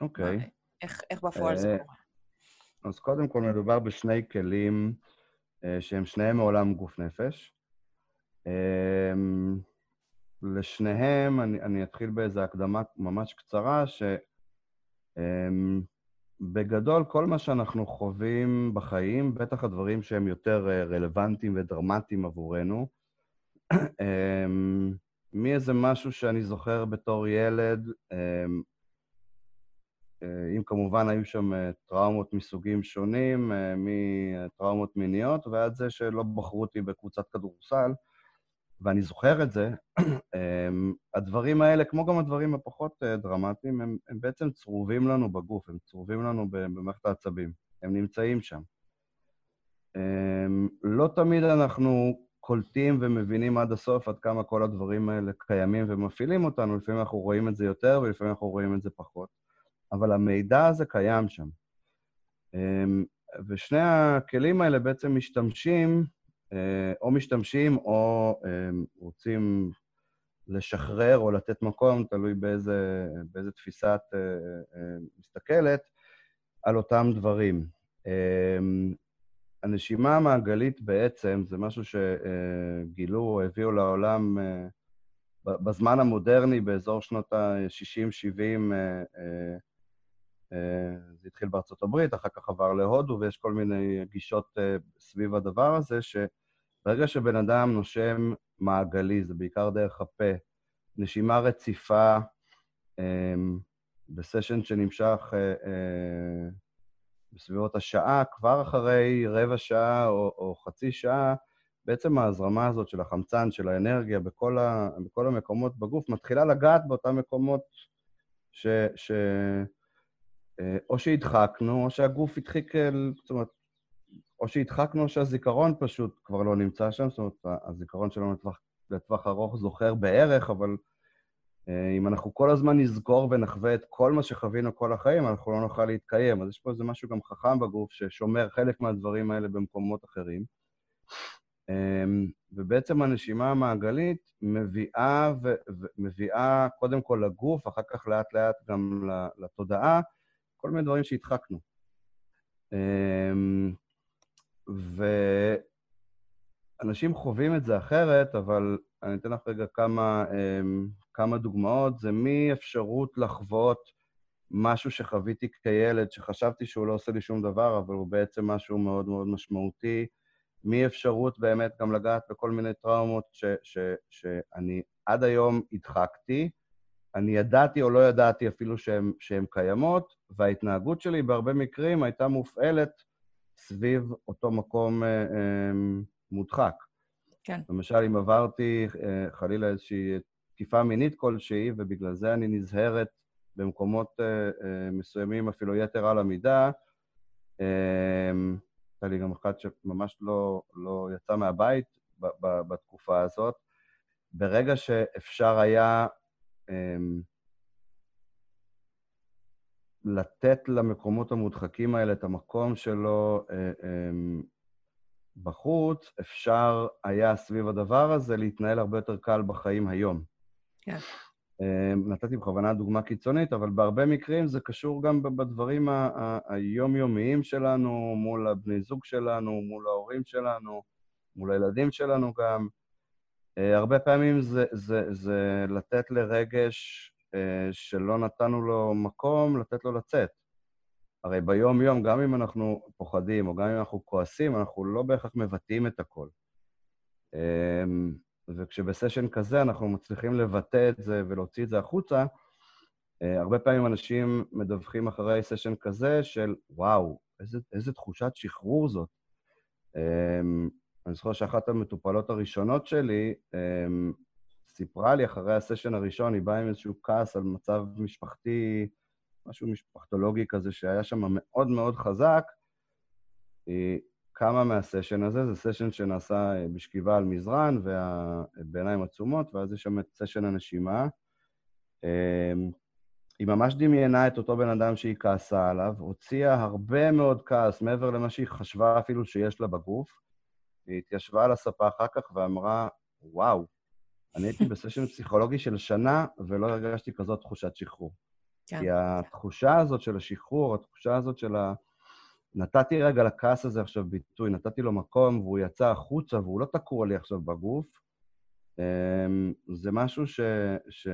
אוקיי. Okay. איך, איך בפועל זה קורה? אז קודם כל מדובר בשני כלים שהם שניהם מעולם גוף נפש. אמ, לשניהם, אני, אני אתחיל באיזו הקדמה ממש קצרה, שבגדול אמ, כל מה שאנחנו חווים בחיים, בטח הדברים שהם יותר אה, רלוונטיים ודרמטיים עבורנו, מאיזה משהו שאני זוכר בתור ילד, אה, אם כמובן היו שם אה, טראומות מסוגים שונים, מטראומות מיניות ועד זה שלא בחרו אותי בקבוצת כדורסל, ואני זוכר את זה, אמ, הדברים האלה, כמו גם הדברים הפחות אה, דרמטיים, הם, הם בעצם צרובים לנו בגוף, הם צרובים לנו במערכת העצבים, הם נמצאים שם. אמ, לא תמיד אנחנו קולטים ומבינים עד הסוף עד כמה כל הדברים האלה קיימים ומפעילים אותנו, לפעמים אנחנו רואים את זה יותר ולפעמים אנחנו רואים את זה פחות. אבל המידע הזה קיים שם. אמ, ושני הכלים האלה בעצם משתמשים אה, או משתמשים או אה, רוצים לשחרר או לתת מקום, תלוי באיזה, באיזה תפיסה את אה, מסתכלת, על אותם דברים. הנשימה המעגלית בעצם זה משהו שגילו או הביאו לעולם בזמן המודרני, באזור שנות ה-60-70, זה התחיל בארצות הברית, אחר כך עבר להודו, ויש כל מיני גישות סביב הדבר הזה, ש... ברגע שבן אדם נושם מעגלי, זה בעיקר דרך הפה, נשימה רציפה, בסשן שנמשך אה, אה, בסביבות השעה, כבר אחרי רבע שעה או, או חצי שעה, בעצם ההזרמה הזאת של החמצן, של האנרגיה, בכל, ה, בכל המקומות בגוף, מתחילה לגעת באותם מקומות ש... ש אה, או שהדחקנו, או שהגוף הדחיק, זאת אומרת, או שהדחקנו או שהזיכרון פשוט כבר לא נמצא שם, זאת אומרת, הזיכרון שלנו לטווח, לטווח ארוך זוכר בערך, אבל אם אנחנו כל הזמן נזכור ונחווה את כל מה שחווינו כל החיים, אנחנו לא נוכל להתקיים. אז יש פה איזה משהו גם חכם בגוף ששומר חלק מהדברים האלה במקומות אחרים. אמ, ובעצם הנשימה המעגלית מביאה, ו- מביאה קודם כל לגוף, אחר כך לאט-לאט גם לתודעה, כל מיני דברים שהדחקנו. אמ, ואנשים חווים את זה אחרת, אבל אני אתן לך רגע כמה, אמ, כמה דוגמאות. זה מאפשרות לחוות משהו שחוויתי כילד, שחשבתי שהוא לא עושה לי שום דבר, אבל הוא בעצם משהו מאוד מאוד משמעותי, מאפשרות באמת גם לגעת בכל מיני טראומות ש, ש, שאני עד היום הדחקתי, אני ידעתי או לא ידעתי אפילו שהן קיימות, וההתנהגות שלי בהרבה מקרים הייתה מופעלת סביב אותו מקום אה, אה, מודחק. כן. למשל, אם עברתי אה, חלילה איזושהי תקיפה מינית כלשהי, ובגלל זה אני נזהרת במקומות מסוימים אפילו יתר על המידה, הייתה לי גם אחת שממש לא, לא יצא מהבית בתקופה הזאת. ברגע שאפשר היה לתת למקומות המודחקים האלה את המקום שלו, אה, בחוץ, אפשר היה סביב הדבר הזה להתנהל הרבה יותר קל בחיים היום. כן. אמ, נתתי בכוונה דוגמה קיצונית, אבל בהרבה מקרים זה קשור גם בדברים היומיומיים שלנו, מול הבני זוג שלנו, מול ההורים שלנו, מול הילדים שלנו גם. אה, הרבה פעמים זה, זה, זה לתת לרגש אה, שלא נתנו לו מקום, לתת לו לצאת. הרי ביום-יום, גם אם אנחנו פוחדים או גם אם אנחנו כועסים, אנחנו לא בהכרח מבטאים את הכל. אמ, וכשבסשן כזה אנחנו מצליחים לבטא את זה ולהוציא את זה החוצה, אה, הרבה פעמים אנשים מדווחים אחרי סשן כזה של, וואו, איזה, איזה תחושת שחרור זאת. אמ, אני זוכר שאחת המטופלות הראשונות שלי אמ, סיפרה לי אחרי הסשן הראשון, היא באה עם איזשהו כעס על מצב משפחתי, משהו משפחתולוגי כזה שהיה שם מאוד מאוד חזק. היא כמה מהסשן הזה, זה סשן שנעשה אה, בשכיבה על מזרן ובעיניים עצומות, ואז יש שם את סשן הנשימה. אמ, היא ממש דמיינה את אותו בן אדם שהיא כעסה עליו, הוציאה הרבה מאוד כעס מעבר למה שהיא חשבה אפילו שיש לה בגוף. היא התיישבה על הספה אחר כך ואמרה, וואו, אני הייתי בסשן פסיכולוגי של שנה ולא הרגשתי כזאת תחושת שחרור. כן. כי התחושה הזאת של השחרור, התחושה הזאת של ה... נתתי רגע לכעס הזה עכשיו ביטוי, נתתי לו מקום והוא יצא החוצה והוא לא תקוע לי עכשיו בגוף, אמ, זה משהו ש... ש...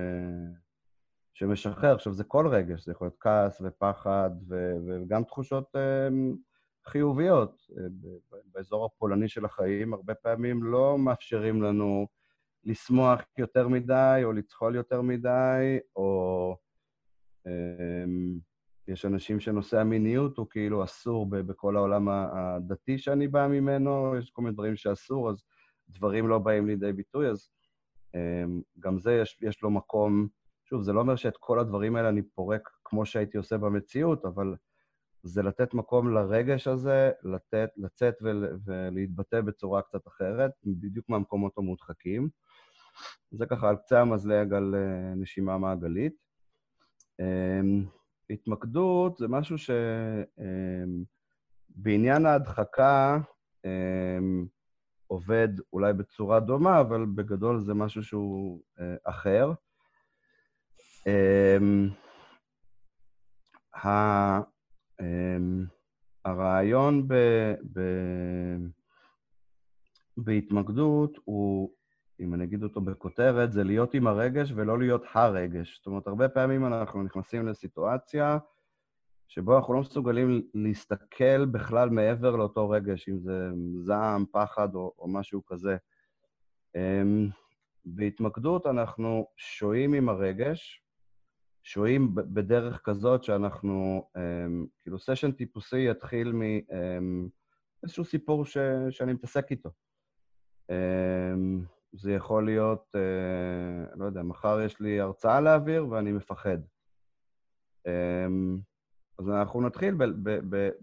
שמשחרר. עכשיו, זה כל רגש, זה יכול להיות כעס ופחד ו... וגם תחושות אמ, חיוביות. אה, באזור הפולני של החיים, הרבה פעמים לא מאפשרים לנו לשמוח יותר מדי, או לצחול יותר מדי, או... אמ, יש אנשים שנושא המיניות הוא כאילו אסור בכל העולם הדתי שאני בא ממנו, יש כל מיני דברים שאסור, אז דברים לא באים לידי ביטוי, אז אמ, גם זה יש, יש לו מקום. שוב, זה לא אומר שאת כל הדברים האלה אני פורק כמו שהייתי עושה במציאות, אבל זה לתת מקום לרגש הזה, לתת, לצאת ול, ולהתבטא בצורה קצת אחרת, בדיוק מהמקומות המודחקים. זה ככה על קצה המזלג על אה, נשימה מעגלית. אמ, התמקדות זה משהו שבעניין אמ, ההדחקה אמ, עובד אולי בצורה דומה, אבל בגדול זה משהו שהוא אה, אחר. הרעיון ב, בהתמקדות הוא אם אני אגיד אותו בכותרת, זה להיות עם הרגש ולא להיות הרגש. זאת אומרת, הרבה פעמים אנחנו נכנסים לסיטואציה שבו אנחנו לא מסוגלים להסתכל בכלל מעבר לאותו רגש, אם זה זעם, פחד או, או משהו כזה. אמ, בהתמקדות אנחנו שוהים עם הרגש, שוהים בדרך כזאת שאנחנו, אמ, כאילו סשן טיפוסי יתחיל מאיזשהו אמ, סיפור ש, שאני מתעסק איתו. זה יכול להיות, אה, לא יודע, מחר יש לי הרצאה להעביר ואני מפחד. אה, אז אנחנו נתחיל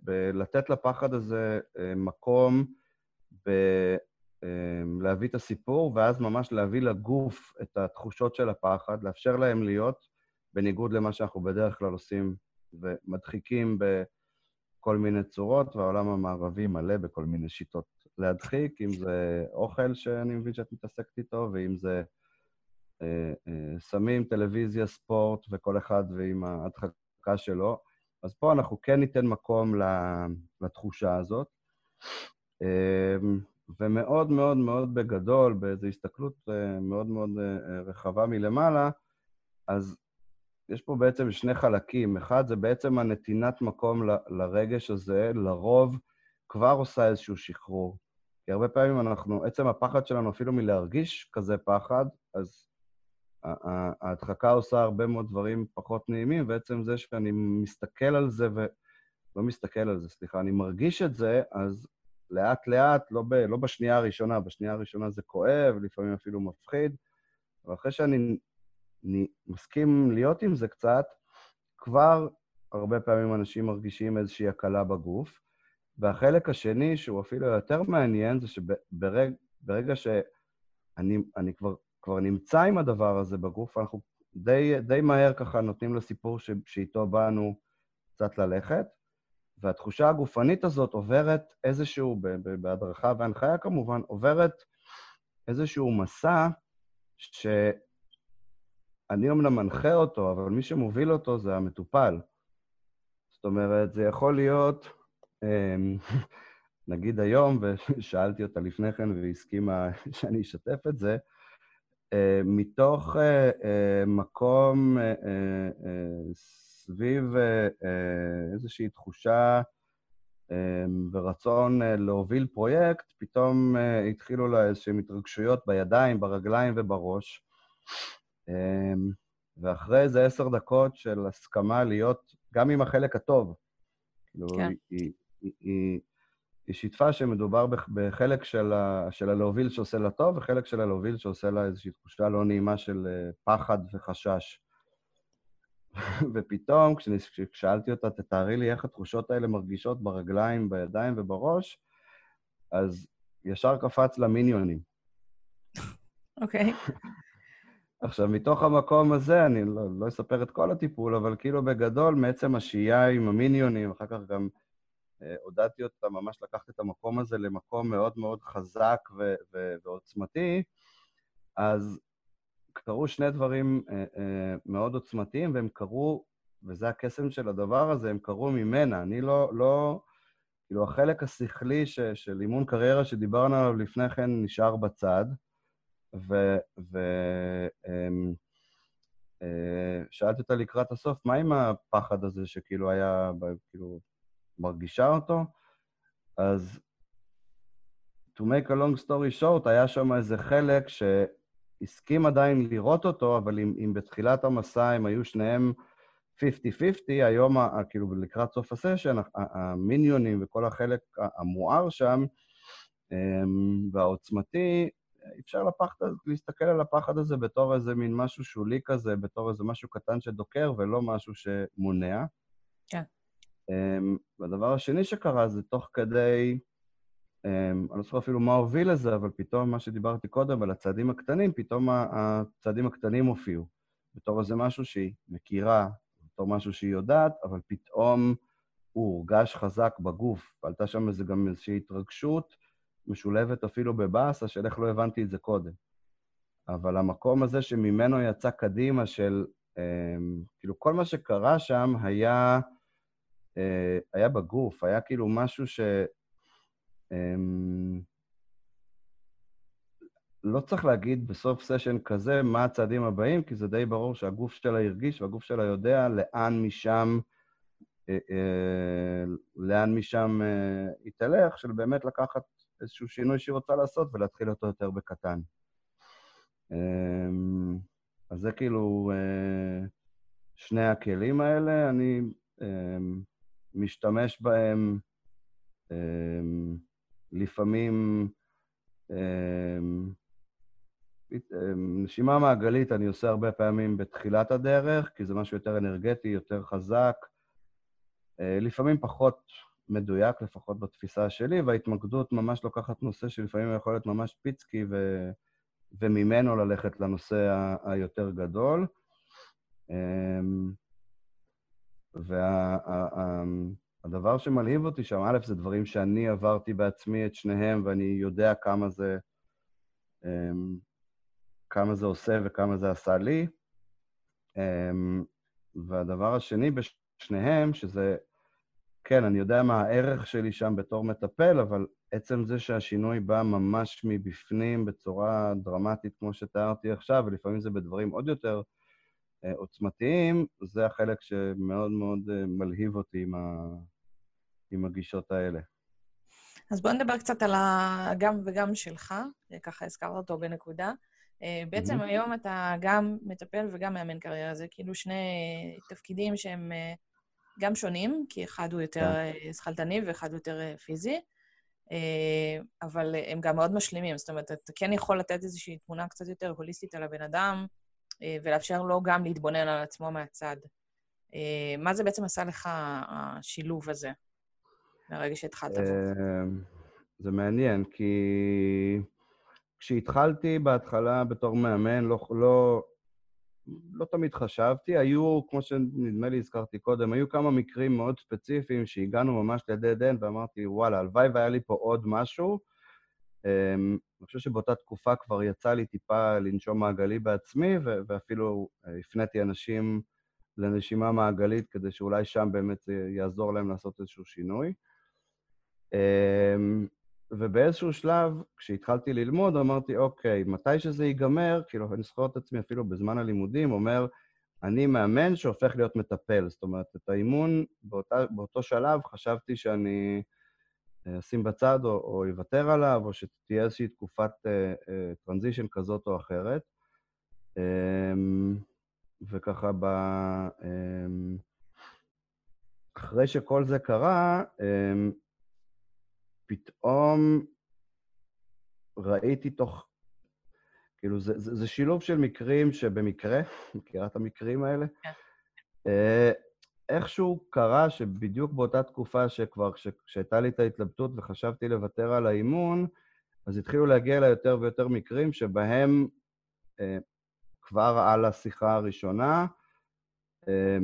בלתת לפחד הזה אה, מקום, להביא את הסיפור, ואז ממש להביא לגוף את התחושות של הפחד, לאפשר להם להיות, בניגוד למה שאנחנו בדרך כלל עושים ומדחיקים בכל מיני צורות, והעולם המערבי מלא בכל מיני שיטות להדחיק, אם זה אוכל שאני מבין שאת מתעסקת איתו, ואם זה אה, אה, סמים, טלוויזיה, ספורט, וכל אחד ועם ההדחקה שלו. אז פה אנחנו כן ניתן מקום לתחושה הזאת. אה, ומאוד מאוד מאוד בגדול, באיזו הסתכלות אה, מאוד מאוד אה, רחבה מלמעלה, אז יש פה בעצם שני חלקים. אחד, זה בעצם הנתינת מקום ל, לרגש הזה, לרוב כבר עושה איזשהו שחרור. כי הרבה פעמים אנחנו, עצם הפחד שלנו אפילו מלהרגיש כזה פחד, אז ההדחקה עושה הרבה מאוד דברים פחות נעימים, ועצם זה שאני מסתכל על זה ו... לא מסתכל על זה, סליחה, אני מרגיש את זה, אז לאט-לאט, לא, ב, לא בשנייה הראשונה, בשנייה הראשונה זה כואב, לפעמים אפילו מפחיד, אבל אחרי שאני אני מסכים להיות עם זה קצת, כבר הרבה פעמים אנשים מרגישים איזושהי הקלה בגוף. והחלק השני, שהוא אפילו יותר מעניין, זה שברגע שאני כבר, כבר נמצא עם הדבר הזה בגוף, אנחנו די, די מהר ככה נותנים לסיפור ש, שאיתו באנו קצת ללכת. והתחושה הגופנית הזאת עוברת איזשהו, בהדרכה והנחיה כמובן, עוברת איזשהו מסע שאני אומנם מנחה אותו, אבל מי שמוביל אותו זה המטופל. זאת אומרת, זה יכול להיות, נגיד היום, ושאלתי אותה לפני כן והיא הסכימה שאני אשתף את זה, אה, מתוך אה, אה, מקום סביב איזושהי תחושה ורצון להוביל פרויקט, פתאום התחילו לה איזשהן התרגשויות בידיים, ברגליים ובראש. ואחרי איזה עשר דקות של הסכמה להיות גם עם החלק הטוב. כאילו, כן. היא, היא, היא שיתפה שמדובר בחלק של, ה, של הלהוביל שעושה לה טוב, וחלק של הלהוביל שעושה לה איזושהי תחושה לא נעימה של אה, פחד וחשש. ופתאום, כששאלתי אותה, תתארי לי איך התחושות האלה מרגישות ברגליים, בידיים ובראש, אז ישר קפץ למיניונים. אוקיי. עכשיו, מתוך המקום הזה, אני לא, לא אספר את כל הטיפול, אבל כאילו בגדול, מעצם השהייה עם המיניונים, אחר כך גם עודדתי אותה ממש לקחת את המקום הזה למקום מאוד מאוד חזק ו- ו- ועוצמתי, אז קרו שני דברים אה, אה, מאוד עוצמתיים, והם קרו, וזה הקסם של הדבר הזה, הם קרו ממנה. אני לא, לא, כאילו, החלק השכלי ש, של אימון קריירה שדיברנו עליו לפני כן נשאר בצד, ו... ו אמ, שאלתי אותה לקראת הסוף, מה עם הפחד הזה שכאילו היה, כאילו, מרגישה אותו? אז to make a long story short, היה שם איזה חלק שהסכים עדיין לראות אותו, אבל אם, אם בתחילת המסע הם היו שניהם 50-50, היום, כאילו לקראת סוף הסשן, המיניונים וכל החלק המואר שם, אמ, והעוצמתי, אפשר לפחד, להסתכל על הפחד הזה בתור איזה מין משהו שולי כזה, בתור איזה משהו קטן שדוקר, ולא משהו שמונע. כן. והדבר השני שקרה זה תוך כדי, um, אני לא זוכר אפילו מה הוביל לזה, אבל פתאום מה שדיברתי קודם על הצעדים הקטנים, פתאום הצעדים הקטנים הופיעו. בתור איזה משהו שהיא מכירה, בתור משהו שהיא יודעת, אבל פתאום הוא הורגש חזק בגוף, ועלתה שם איזה גם איזושהי התרגשות, משולבת אפילו בבאסה של איך לא הבנתי את זה קודם. אבל המקום הזה שממנו יצא קדימה של, אה, כאילו, כל מה שקרה שם היה, היה בגוף, היה כאילו משהו ש... אה, לא צריך להגיד בסוף סשן כזה מה הצעדים הבאים, כי זה די ברור שהגוף שלה הרגיש והגוף שלה יודע לאן משם, אה, אה, לאן משם אה, היא תלך, של באמת לקחת איזשהו שינוי שהיא רוצה לעשות ולהתחיל אותו יותר בקטן. אמ, אז זה כאילו אה, שני הכלים האלה, אני אמ, משתמש בהם אמ, לפעמים... נשימה מעגלית אני עושה הרבה פעמים בתחילת הדרך, כי זה משהו יותר אנרגטי, יותר חזק. אה, לפעמים פחות מדויק, לפחות בתפיסה שלי, וההתמקדות ממש לוקחת נושא שלפעמים יכול להיות ממש פיצקי, ו... וממנו ללכת לנושא. היותר גדול. והדבר וה... שמלהיב אותי שם, א', זה דברים שאני עברתי בעצמי את שניהם, ואני יודע כמה זה, אמ, כמה זה עושה וכמה זה עשה לי. אמ, והדבר השני בשניהם, שזה כן, אני יודע מה הערך שלי שם בתור מטפל, אבל עצם זה שהשינוי בא ממש מבפנים בצורה דרמטית, כמו שתיארתי עכשיו, ולפעמים זה בדברים עוד יותר עוצמתיים, זה החלק שמאוד מאוד אה, מלהיב אותי עם, ה... עם הגישות האלה. אז בוא נדבר קצת על הגם וגם שלך, ככה הזכרת אותו בנקודה. אה, בעצם mm-hmm. היום אתה גם מטפל וגם מאמן קריירה, זה כאילו שני תפקידים שהם גם שונים, כי אחד הוא יותר כן. שכלתני ואחד יותר אה, פיזי, אה, אבל הם גם מאוד משלימים. זאת אומרת, אתה כן יכול לתת איזושהי תמונה קצת יותר הוליסטית על הבן אדם, אה, ולאפשר לו גם להתבונן על עצמו מהצד. מה זה בעצם עשה לך, השילוב הזה, מהרגע שהתחלת בו? זה מעניין, כי כשהתחלתי בהתחלה בתור מאמן, לא, לא, לא תמיד חשבתי. היו, כמו שנדמה לי הזכרתי קודם, היו כמה מקרים מאוד ספציפיים שהגענו ממש לדד אנד, ואמרתי, וואלה, הלוואי והיה לי פה עוד משהו. אני חושב שבאותה תקופה כבר יצא לי טיפה לנשום מעגלי בעצמי, ואפילו אה, הפניתי אנשים לנשימה מעגלית כדי שאולי שם באמת יעזור להם לעשות איזשהו שינוי. אמ, ובאיזשהו שלב, כשהתחלתי ללמוד, אמרתי, אוקיי, מתי שזה ייגמר, כאילו, אני זוכר את עצמי אפילו בזמן הלימודים, אומר, אני מאמן שהופך להיות מטפל. זאת אומרת, את האימון, באותה, באותו שלב חשבתי שאני אה, אשים בצד או, או אוותר עליו, או שתהיה איזושהי תקופת טרנזישן uh, uh, כזאת או אחרת. Um, וככה, ב, um, אחרי שכל זה קרה, um, פתאום ראיתי תוך... כאילו, זה, זה, זה שילוב של מקרים שבמקרה, מכירה את המקרים האלה? איכשהו קרה שבדיוק באותה תקופה שכבר, כשהייתה לי את ההתלבטות וחשבתי לוותר על האימון, אז התחילו להגיע אליי יותר ויותר מקרים שבהם אה, כבר על השיחה הראשונה אה,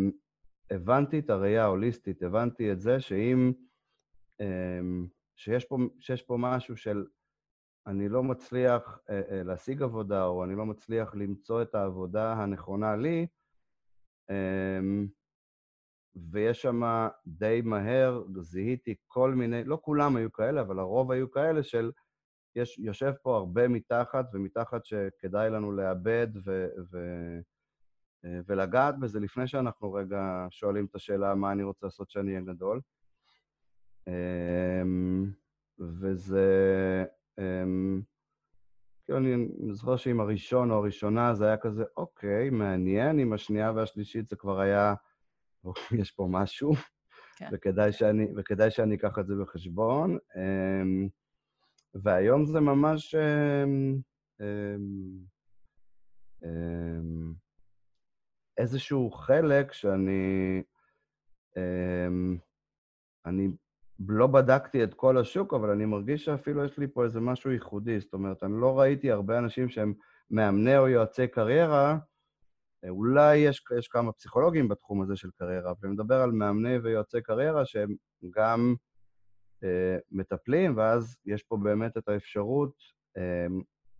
הבנתי את הראייה ההוליסטית, הבנתי את זה שאם אה, שיש פה, שיש פה משהו של אני לא מצליח אה, אה, להשיג עבודה, או אני לא מצליח למצוא את העבודה הנכונה לי, אה, ויש שם די מהר, זיהיתי כל מיני, לא כולם היו כאלה, אבל הרוב היו כאלה של, יש, יושב פה הרבה מתחת, ומתחת שכדאי לנו לאבד ו, ו, אה, ולגעת בזה לפני שאנחנו רגע שואלים את השאלה מה אני רוצה לעשות שאני אהיה גדול. אמ, וזה... אמ, כאילו, אני זוכר שעם הראשון או הראשונה זה היה כזה, אוקיי, מעניין, עם השנייה והשלישית זה כבר היה, יש פה משהו, כן. וכדאי, שאני, וכדאי שאני אקח את זה בחשבון. אמ, והיום זה ממש... איזשהו חלק שאני... אני לא בדקתי את כל השוק, אבל אני מרגיש שאפילו יש לי פה איזה משהו ייחודי. זאת אומרת, אני לא ראיתי הרבה אנשים שהם מאמני או יועצי קריירה, אולי יש, יש כמה פסיכולוגים בתחום הזה של קריירה, אני מדבר על מאמני ויועצי קריירה שהם גם אה, מטפלים, ואז יש פה באמת את האפשרות אה,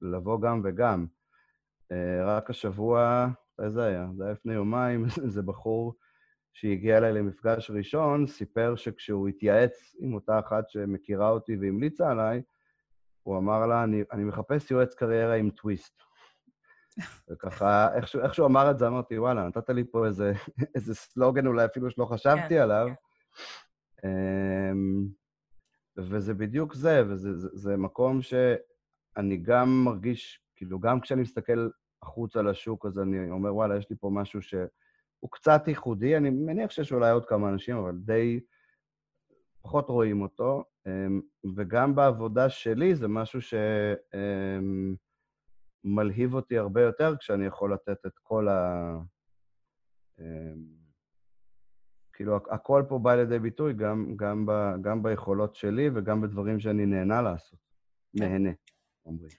לבוא גם וגם. אה, רק השבוע, מתי זה היה? זה היה לפני יומיים, איזה בחור שהגיע אליי למפגש ראשון, סיפר שכשהוא התייעץ עם אותה אחת שמכירה אותי והמליצה עליי, הוא אמר לה, אני, אני מחפש יועץ קריירה עם טוויסט. וככה, איכשהו, איכשהו אמר את זה, אמרתי, וואלה, נתת לי פה איזה, איזה סלוגן אולי אפילו שלא חשבתי כן, עליו. כן. אמ, וזה בדיוק זה, וזה זה, זה מקום שאני גם מרגיש, כאילו, גם כשאני מסתכל החוצה לשוק, אז אני אומר, וואלה, יש לי פה משהו ש... הוא קצת ייחודי, אני מניח שיש אולי עוד כמה אנשים, אבל די פחות רואים אותו. אמ, וגם בעבודה שלי זה משהו שמלהיב אמ, אותי הרבה יותר כשאני יכול לתת את כל ה... אמ, כאילו, הכל פה בא לידי ביטוי גם, גם, ב, גם ביכולות שלי וגם בדברים שאני נהנה לעשות. כן. נהנה, אומרים.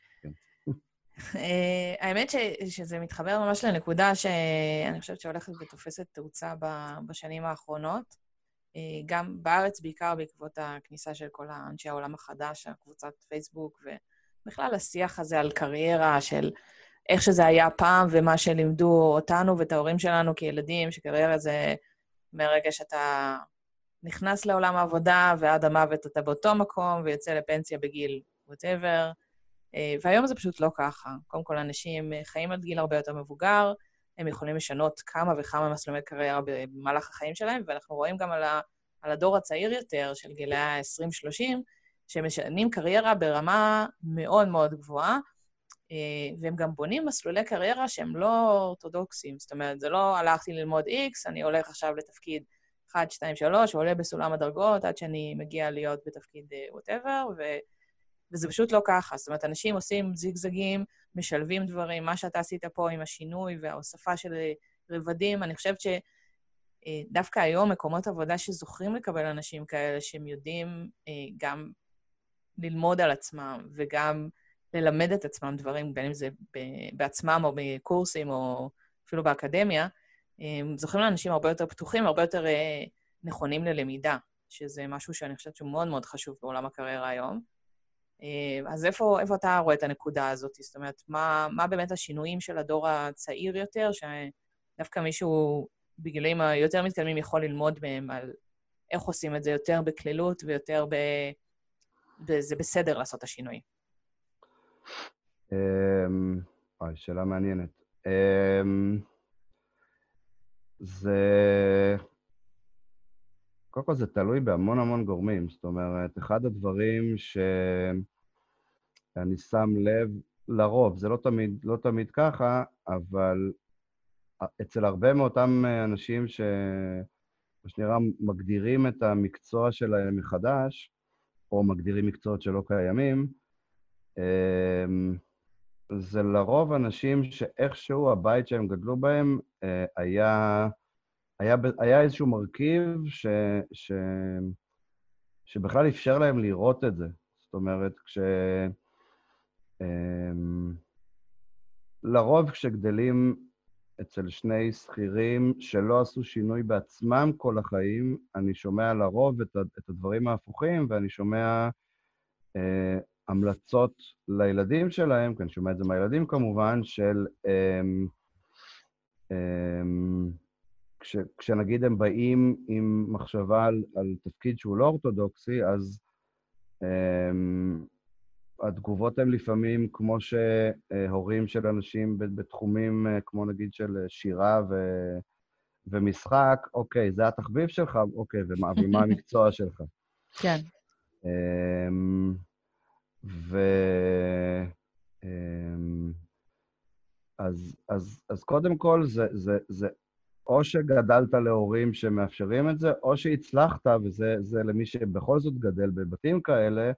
אה, האמת ש, שזה מתחבר ממש לנקודה שאני חושבת שהולכת ותופסת תאוצה בשנים האחרונות. אה, גם בארץ, בעיקר בעקבות הכניסה של כל אנשי העולם החדש, הקבוצת פייסבוק, ובכלל השיח הזה על קריירה, של איך שזה היה פעם ומה שלימדו אותנו ואת ההורים שלנו כילדים, שקריירה זה מרגע שאתה נכנס לעולם העבודה ועד המוות אתה באותו מקום ויוצא לפנסיה בגיל whatever. אה, והיום זה פשוט לא ככה. קודם כל, אנשים אה, חיים עד גיל הרבה יותר מבוגר, הם יכולים לשנות כמה וכמה מסלולי קריירה במהלך החיים שלהם, ואנחנו רואים גם על, ה, על הדור הצעיר יותר, של גילי ה-20-30, שהם משנים קריירה ברמה מאוד מאוד גבוהה, אה, והם גם בונים מסלולי קריירה שהם לא אורתודוקסיים. זאת אומרת, זה לא הלכתי ללמוד X, אני הולך עכשיו לתפקיד 1, 2, 3, ועולה בסולם הדרגות עד שאני מגיע להיות בתפקיד whatever, ו... וזה פשוט לא ככה. זאת אומרת, אנשים עושים זיגזגים, משלבים דברים, מה שאתה עשית פה עם השינוי וההוספה של רבדים, אני חושבת שדווקא היום מקומות עבודה שזוכים לקבל אנשים כאלה, שהם יודעים אה, גם ללמוד על עצמם וגם ללמד את עצמם דברים, בין אם זה בעצמם או בקורסים או אפילו באקדמיה, זוכים לאנשים הרבה יותר פתוחים, הרבה יותר נכונים ללמידה, שזה משהו שאני חושבת שהוא מאוד מאוד חשוב בעולם הקריירה היום. אז איפה, איפה אתה רואה את הנקודה הזאת? זאת אומרת, מה, מה באמת השינויים של הדור הצעיר יותר, שדווקא מישהו בגילאים היותר מתקדמים יכול ללמוד מהם על איך עושים את זה יותר בקלילות ויותר ב... זה בסדר לעשות את השינוי. אמ, אוי, שאלה מעניינת. אמ, זה... קודם כל זה תלוי בהמון המון גורמים. זאת אומרת, אחד הדברים שאני שם לב, לרוב, זה לא תמיד, לא תמיד ככה, אבל אצל הרבה מאותם אנשים ש... מה שנראה, מגדירים את המקצוע שלהם מחדש, או מגדירים מקצועות שלא קיימים, אמ, זה לרוב אנשים שאיכשהו הבית שהם גדלו בהם אה, היה, היה, היה איזשהו מרכיב ש, ש, שבכלל אפשר להם לראות את זה. זאת אומרת, כש... אמ, לרוב כשגדלים אצל שני שכירים שלא עשו שינוי בעצמם כל החיים, אני שומע לרוב את, את הדברים ההפוכים, ואני שומע אה, המלצות לילדים שלהם, כי אני שומע את זה מהילדים כמובן, של... אה, אה, כש, כשנגיד הם באים עם מחשבה על, על תפקיד שהוא לא אורתודוקסי, אז אה, התגובות הן לפעמים כמו שהורים של אנשים בתחומים אה, כמו נגיד של שירה ו... ומשחק, אוקיי, זה התחביב שלך, אוקיי, ומה, ומה המקצוע שלך? כן. אמ, ו... אמ, אז, אז, אז קודם כל, זה, זה, זה או שגדלת להורים שמאפשרים את זה, או שהצלחת, וזה למי שבכל זאת גדל בבתים כאלה,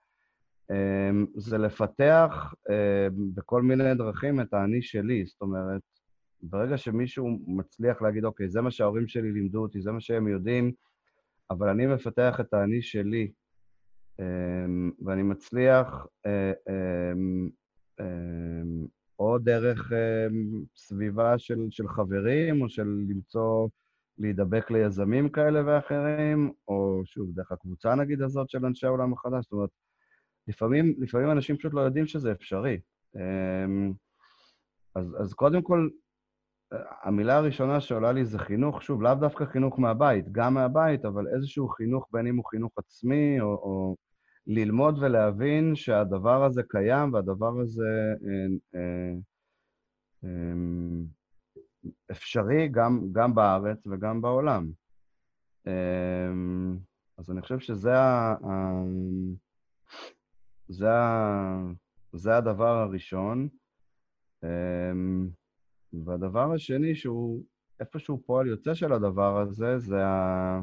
זה לפתח אמ, בכל מיני דרכים את האני שלי. זאת אומרת, ברגע שמישהו מצליח להגיד, אוקיי, זה מה שההורים שלי לימדו אותי, זה מה שהם יודעים, אבל אני מפתח את האני שלי, אמ, ואני מצליח אה, או דרך סביבה של, של חברים, או של למצוא, להידבק ליזמים כאלה ואחרים, או שוב, דרך הקבוצה נגיד הזאת של אנשי העולם החדש, זאת אומרת, לפעמים, לפעמים אנשים פשוט לא יודעים שזה אפשרי. אמ, אז, אז קודם כל, המילה הראשונה שעולה לי זה חינוך, שוב, לאו דווקא חינוך מהבית, גם מהבית, אבל איזשהו חינוך, בין אם הוא חינוך עצמי, או, או ללמוד ולהבין שהדבר הזה קיים והדבר הזה אה, אה, אה, אפשרי גם, גם בארץ וגם בעולם. אה, אז אני חושב שזה ה... זה, זה הדבר הראשון. אמ, והדבר השני, שהוא איפשהו פועל יוצא של הדבר הזה, זה ה...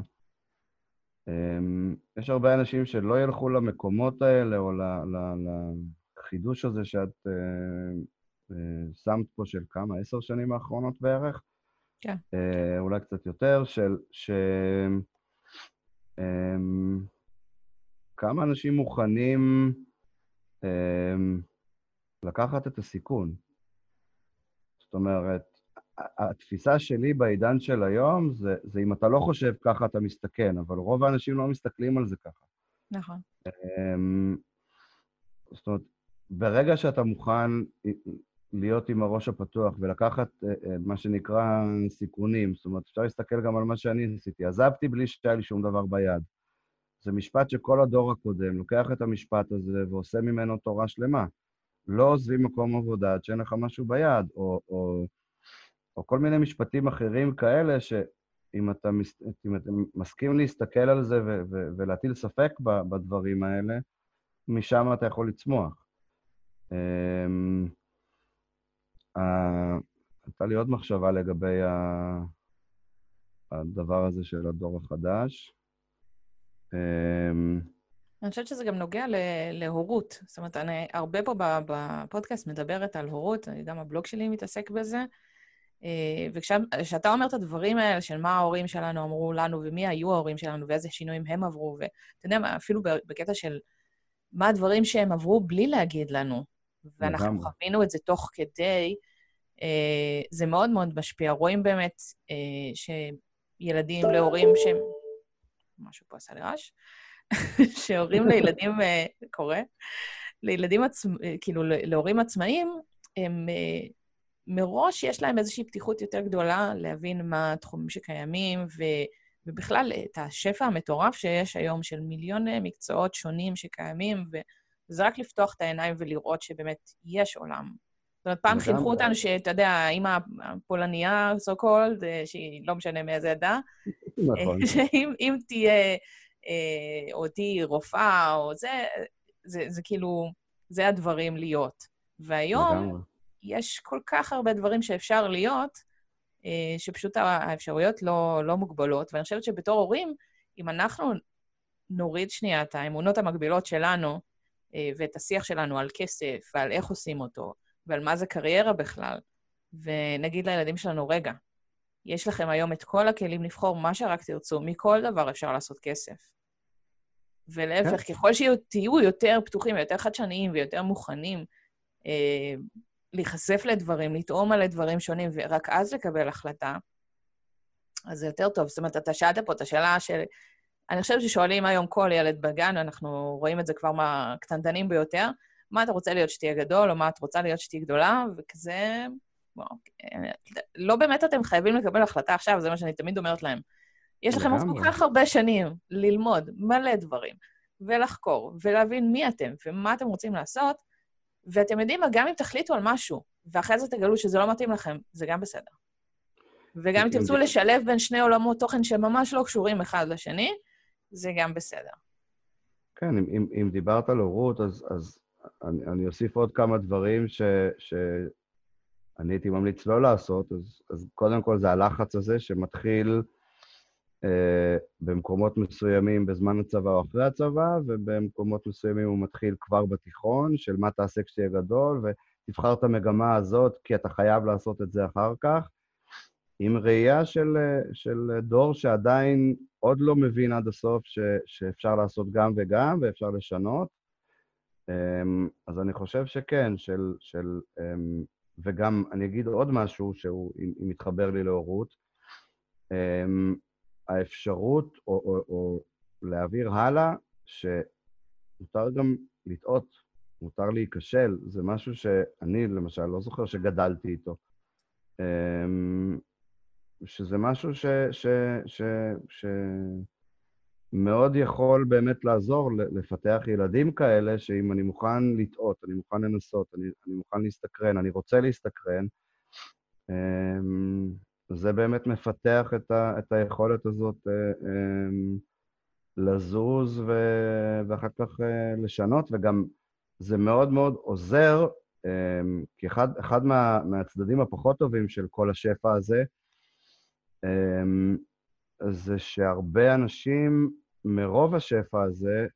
אמ, יש הרבה אנשים שלא ילכו למקומות האלה, או לחידוש הזה שאת אה, אה, שמת פה של כמה, עשר שנים האחרונות בערך? כן. אה, אולי קצת יותר, של... ש... אמ, כמה אנשים מוכנים לקחת את הסיכון. זאת אומרת, התפיסה שלי בעידן של היום זה, זה אם אתה לא חושב ככה, אתה מסתכן, אבל רוב האנשים לא מסתכלים על זה ככה. נכון. אמ, זאת אומרת, ברגע שאתה מוכן להיות עם הראש הפתוח ולקחת אה, אה, מה שנקרא סיכונים, זאת אומרת, אפשר להסתכל גם על מה שאני עשיתי. עזבתי בלי שהיה לי שום דבר ביד. זה משפט שכל הדור הקודם לוקח את המשפט הזה ועושה ממנו תורה שלמה. לא עוזבים מקום עבודה עד שאין לך משהו ביד, או, או, או כל מיני משפטים אחרים כאלה, שאם אתה, מס, אם אתה מסכים להסתכל על זה ו, ו, ולהטיל ספק בדברים האלה, משם אתה יכול לצמוח. אמ, הייתה לי עוד מחשבה לגבי הדבר הזה של הדור החדש. אמ, אני חושבת שזה גם נוגע להורות. זאת אומרת, אני הרבה פה בפודקאסט מדברת על הורות, גם הבלוג שלי מתעסק בזה. אה, וכשאתה אומר את הדברים האלה של מה ההורים שלנו אמרו לנו, ומי היו ההורים שלנו, ואיזה שינויים הם עברו, ואתה יודע מה, אפילו בקטע של מה הדברים שהם עברו בלי להגיד לנו, ואנחנו חווינו את זה תוך כדי, אה, זה מאוד מאוד משפיע. רואים באמת אה, שילדים להורים שהם... משהו פה עשה לי רעש. שהורים לילדים, אה, קורה, לילדים עצמאים, כאילו להורים עצמאים, הם מראש יש להם איזושהי פתיחות יותר גדולה להבין מה התחומים שקיימים, ו, ובכלל את השפע המטורף שיש היום של מיליון מקצועות שונים שקיימים, וזה רק לפתוח את העיניים ולראות שבאמת יש עולם. זאת אומרת, פעם חינכו אותנו שאתה יודע, אימא הפולניה, so called, אה, שהיא לא משנה מאיזה עדה, נכון. שאם תהיה, אה, או תהיי רופאה, או זה, זה, זה כאילו, זה הדברים להיות. והיום יש כל כך הרבה דברים שאפשר להיות, אה, שפשוט האפשרויות לא, לא מוגבלות. ואני חושבת שבתור הורים, אם אנחנו נוריד שנייה את האמונות המקבילות שלנו, ואת השיח שלנו על כסף ועל איך עושים אותו, ועל מה זה קריירה בכלל, ונגיד לילדים שלנו, רגע, יש לכם היום את כל הכלים לבחור מה שרק תרצו, מכל דבר אפשר לעשות כסף. ולהפך, כן. ככל שתהיו יותר פתוחים ויותר חדשניים ויותר מוכנים אה, להיחשף לדברים, לטעום על דברים שונים, ורק אז לקבל החלטה, אז זה יותר טוב. זאת אומרת, אתה שאלת פה את השאלה של... אני חושבת ששואלים היום כל ילד בגן, אנחנו רואים את זה כבר מהקטנטנים ביותר, מה אתה רוצה להיות שתהיה גדול, או מה את רוצה להיות שתהיה גדולה, וכזה... בוא, לא באמת אתם חייבים לקבל החלטה עכשיו, זה מה שאני תמיד אומרת להם. יש לכם עוד כל כך הרבה שנים ללמוד מלא דברים, ולחקור, ולהבין מי אתם ומה אתם רוצים לעשות, ואתם יודעים מה, גם אם תחליטו על משהו, ואחרי זה תגלו שזה לא מתאים לכם, זה גם בסדר. וגם אם תרצו לשלב בין שני עולמות תוכן שממש לא קשורים אחד לשני, זה גם בסדר. כן, אם, אם, אם דיברת על הורות, אז, אז אני, אני אוסיף עוד כמה דברים ש, שאני הייתי ממליץ לא לעשות, אז, אז קודם כל זה הלחץ הזה שמתחיל אה, במקומות מסוימים בזמן הצבא או אחרי הצבא, ובמקומות מסוימים הוא מתחיל כבר בתיכון, של מה תעשה כשתהיה גדול, ותבחר את המגמה הזאת כי אתה חייב לעשות את זה אחר כך, עם ראייה של, של דור שעדיין עוד לא מבין עד הסוף ש, שאפשר לעשות גם וגם ואפשר לשנות. אמ, אז אני חושב שכן, של... של אמ, וגם אני אגיד עוד משהו שהוא מתחבר לי להורות. אמ, האפשרות, או, או, או להעביר הלאה, שמותר גם לטעות, מותר להיכשל, זה משהו שאני, למשל, לא זוכר שגדלתי איתו. שזה משהו ש... ש, ש, ש מאוד יכול באמת לעזור לפתח ילדים כאלה, שאם אני מוכן לטעות, אני מוכן לנסות, אני, אני מוכן להסתקרן, אני רוצה להסתקרן, אמ, זה באמת מפתח את, ה, את היכולת הזאת אה, אמ, לזוז ו, ואחר כך אה, לשנות, וגם זה מאוד מאוד עוזר, אמ, כי אחד, אחד מה, מהצדדים הפחות טובים של כל השפע הזה, זה שהרבה אנשים מרוב השפע הזה,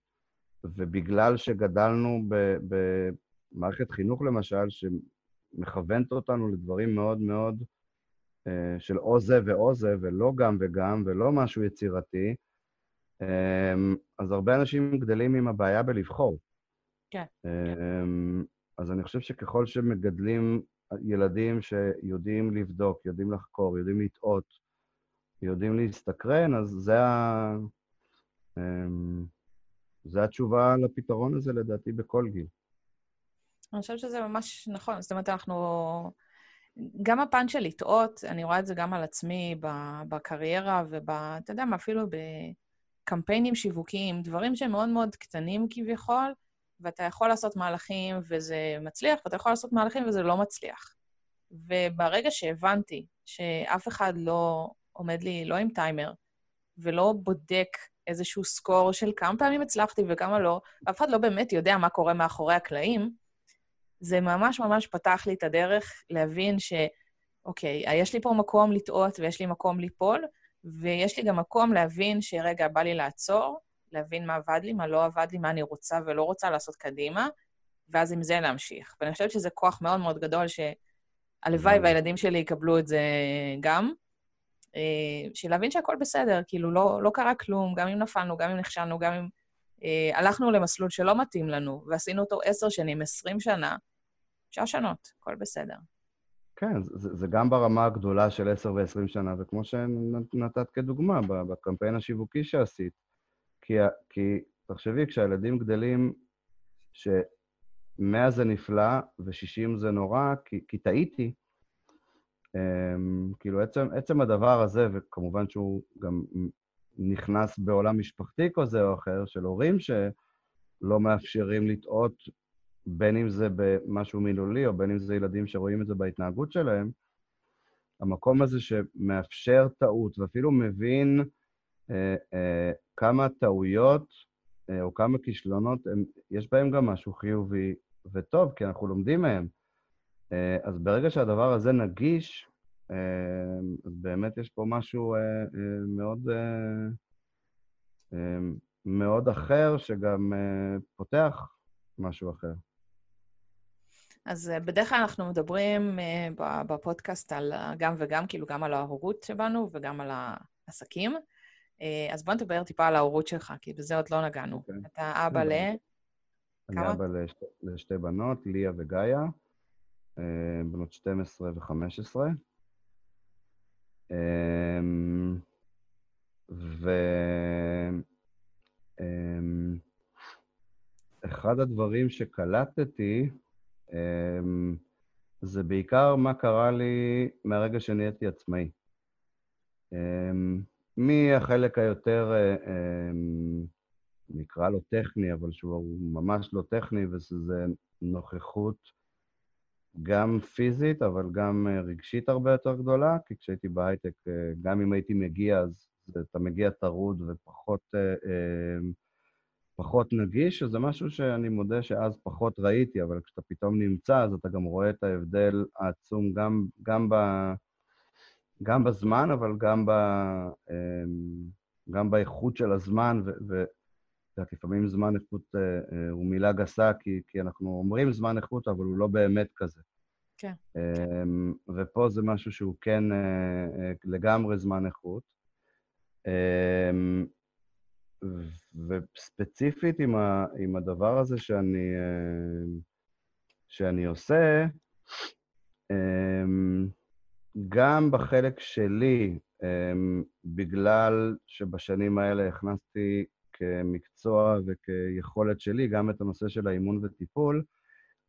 ובגלל שגדלנו במערכת חינוך, למשל, שמכוונת אותנו לדברים מאוד מאוד אה, של או זה ואו זה, ולא גם וגם, ולא משהו יצירתי, אה, אז הרבה אנשים גדלים עם הבעיה בלבחור. כן. אז אני חושב שככל שמגדלים ילדים שיודעים לבדוק, יודעים לחקור, יודעים לטעות, יודעים להסתקרן, אז זה ה... אמ, זו התשובה לפתרון הזה, לדעתי, בכל גיל. אני חושבת שזה ממש נכון. זאת אומרת, אנחנו... גם הפן של לטעות, אני רואה את זה גם על עצמי בקריירה וב... אתה יודע מה, אפילו בקמפיינים שיווקיים, דברים שהם מאוד מאוד קטנים כביכול, ואתה יכול לעשות מהלכים וזה מצליח, ואתה יכול לעשות מהלכים וזה לא מצליח. וברגע שהבנתי שאף אחד לא עומד לי לא עם טיימר, ולא בודק איזשהו סקור של כמה פעמים הצלחתי וכמה לא, ואף אחד לא באמת יודע מה קורה מאחורי הקלעים, זה ממש ממש פתח לי את הדרך להבין ש... אוקיי, יש לי פה מקום לטעות ויש לי מקום ליפול, ויש לי גם מקום להבין שרגע, בא לי לעצור, להבין מה עבד לי, מה לא עבד לי, מה אני רוצה ולא רוצה לעשות קדימה, ואז עם זה להמשיך. ואני חושבת שזה כוח מאוד מאוד גדול, שהלוואי והילדים שלי יקבלו את זה גם. אה, של להבין שהכל בסדר, כאילו, לא, לא קרה כלום, גם אם נפלנו, גם אם נכשלנו, גם אם אה, הלכנו למסלול שלא מתאים לנו, ועשינו אותו עשר שנים, עשרים שנה, אפשר לשנות, הכל בסדר. כן, זה, זה גם ברמה הגדולה של 10 ו-20 שנה, וכמו שנתת כדוגמה, בקמפיין השיווקי שעשית. כי, כי תחשבי, כשהילדים גדלים, ש-100 זה נפלא ו-60 זה נורא, כי, כי טעיתי, כאילו, עצם, עצם הדבר הזה, וכמובן שהוא גם נכנס בעולם משפחתי כזה או אחר, של הורים שלא מאפשרים לטעות בין אם זה במשהו מילולי, או בין אם זה ילדים שרואים את זה בהתנהגות שלהם, המקום הזה שמאפשר טעות, ואפילו מבין אה, אה, כמה טעויות אה, או כמה כישלונות, הם, יש בהם גם משהו חיובי וטוב, כי אנחנו לומדים מהם. אה, אז ברגע שהדבר הזה נגיש, אה, אז באמת יש פה משהו אה, מאוד, מאוד אחר, שגם פותח משהו אחר. אז בדרך כלל אנחנו מדברים בפודקאסט על גם וגם, כאילו גם על ההורות שבנו וגם על העסקים. אז בוא נדבר טיפה על ההורות שלך, כי בזה עוד לא נגענו. Okay. אוקיי. אתה אבא ל... אני אבא לשתי, לשתי בנות, ליה וגאיה, בנות 12 ו-15. ואחד הדברים שקלטתי, אמ, זה בעיקר מה קרה לי מהרגע שנהייתי עצמאי. אמ, מהחלק היותר, נקרא לו טכני, אבל שהוא ממש לא טכני, וזה נוכחות גם פיזית, אבל גם אה, רגשית הרבה יותר גדולה, כי כשהייתי בהייטק, אה, גם אם הייתי מגיע, אז אתה מגיע טרוד ופחות... אה, פחות נגיש, שזה משהו שאני מודה שאז פחות ראיתי, אבל כשאתה פתאום נמצא, אז אתה גם רואה את ההבדל העצום גם, גם, ב, גם בזמן, אבל גם, ב, גם באיכות של הזמן, ואת לפעמים זמן איכות אה, אה, הוא מילה גסה, כי, כי אנחנו אומרים זמן איכות, אבל הוא לא באמת כזה. כן. אמ, ופה זה משהו שהוא כן אה, לגמרי זמן איכות. אמ, וספציפית עם, ה, עם הדבר הזה שאני, אה, שאני עושה, אמ, גם בחלק שלי, בגלל שבשנים האלה הכנסתי כמקצוע וכיכולת שלי גם את הנושא של האימון וטיפול,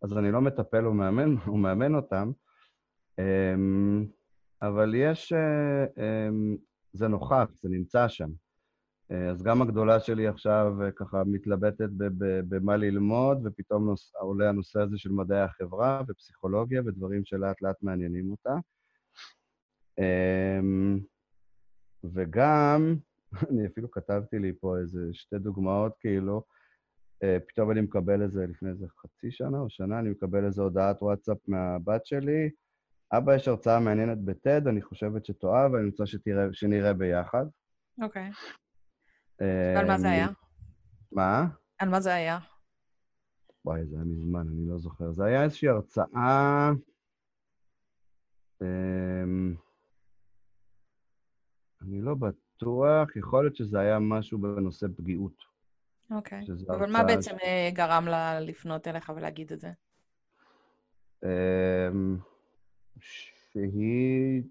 אז אני לא מטפל ומאמן, ומאמן אותם, אמ, אבל יש, אה, זה נוכח, זה נמצא שם. אה, אז גם הגדולה שלי עכשיו אה, ככה מתלבטת במה ללמוד, ופתאום נוס, עולה הנושא הזה של מדעי החברה ופסיכולוגיה ודברים שלאט לאט מעניינים אותה. אמ, וגם, אני אפילו כתבתי לי פה איזה שתי דוגמאות, כאילו, אה, פתאום אני מקבל איזה, לפני איזה חצי שנה או שנה, אני מקבל איזה הודעת וואטסאפ מהבת שלי, אבא, יש הרצאה מעניינת בטד, אני חושבת שתאהב, ואני רוצה שתראה, שנראה ביחד. אוקיי. Okay. ועל מה זה היה? מה? על מה זה היה? וואי, זה היה מזמן, אני לא זוכר. זה היה איזושהי הרצאה... אמ, אני לא בטוח, יכול להיות שזה היה משהו בנושא פגיעות. אוקיי. אבל מה בעצם ש... אה, גרם לה לפנות אליך ולהגיד את זה? אמ, שהיא...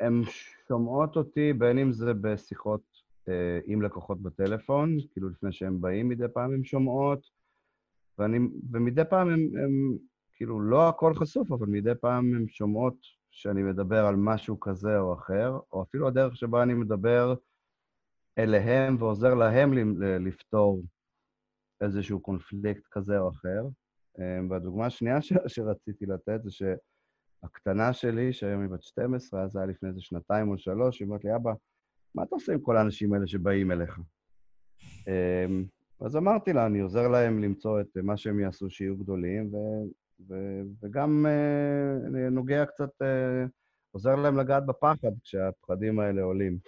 הן שומעות אותי, בין אם זה בשיחות אה, עם לקוחות בטלפון, כאילו לפני שהם באים מדי פעם הן שומעות, ואני, ומדי פעם הן, כאילו, לא הכל חשוף, אבל מדי פעם הן שומעות שאני מדבר על משהו כזה או אחר, או אפילו הדרך שבה אני מדבר אליהם ועוזר להם לפתור איזשהו קונפליקט כזה או אחר. אה, והדוגמה השנייה ש, שרציתי לתת זה שהקטנה שלי, שהיום היא בת 12, אז זה היה לפני איזה שנתיים או שלוש, היא אומרת לי, אבא, מה אתה עושה עם כל האנשים האלה שבאים אליך? אמ, אז אמרתי לה, אני עוזר להם למצוא את מה שהם יעשו שיהיו גדולים, ו, וגם uh, נוגע קצת, uh, עוזר להם לגעת בפחד כשהפחדים האלה עולים.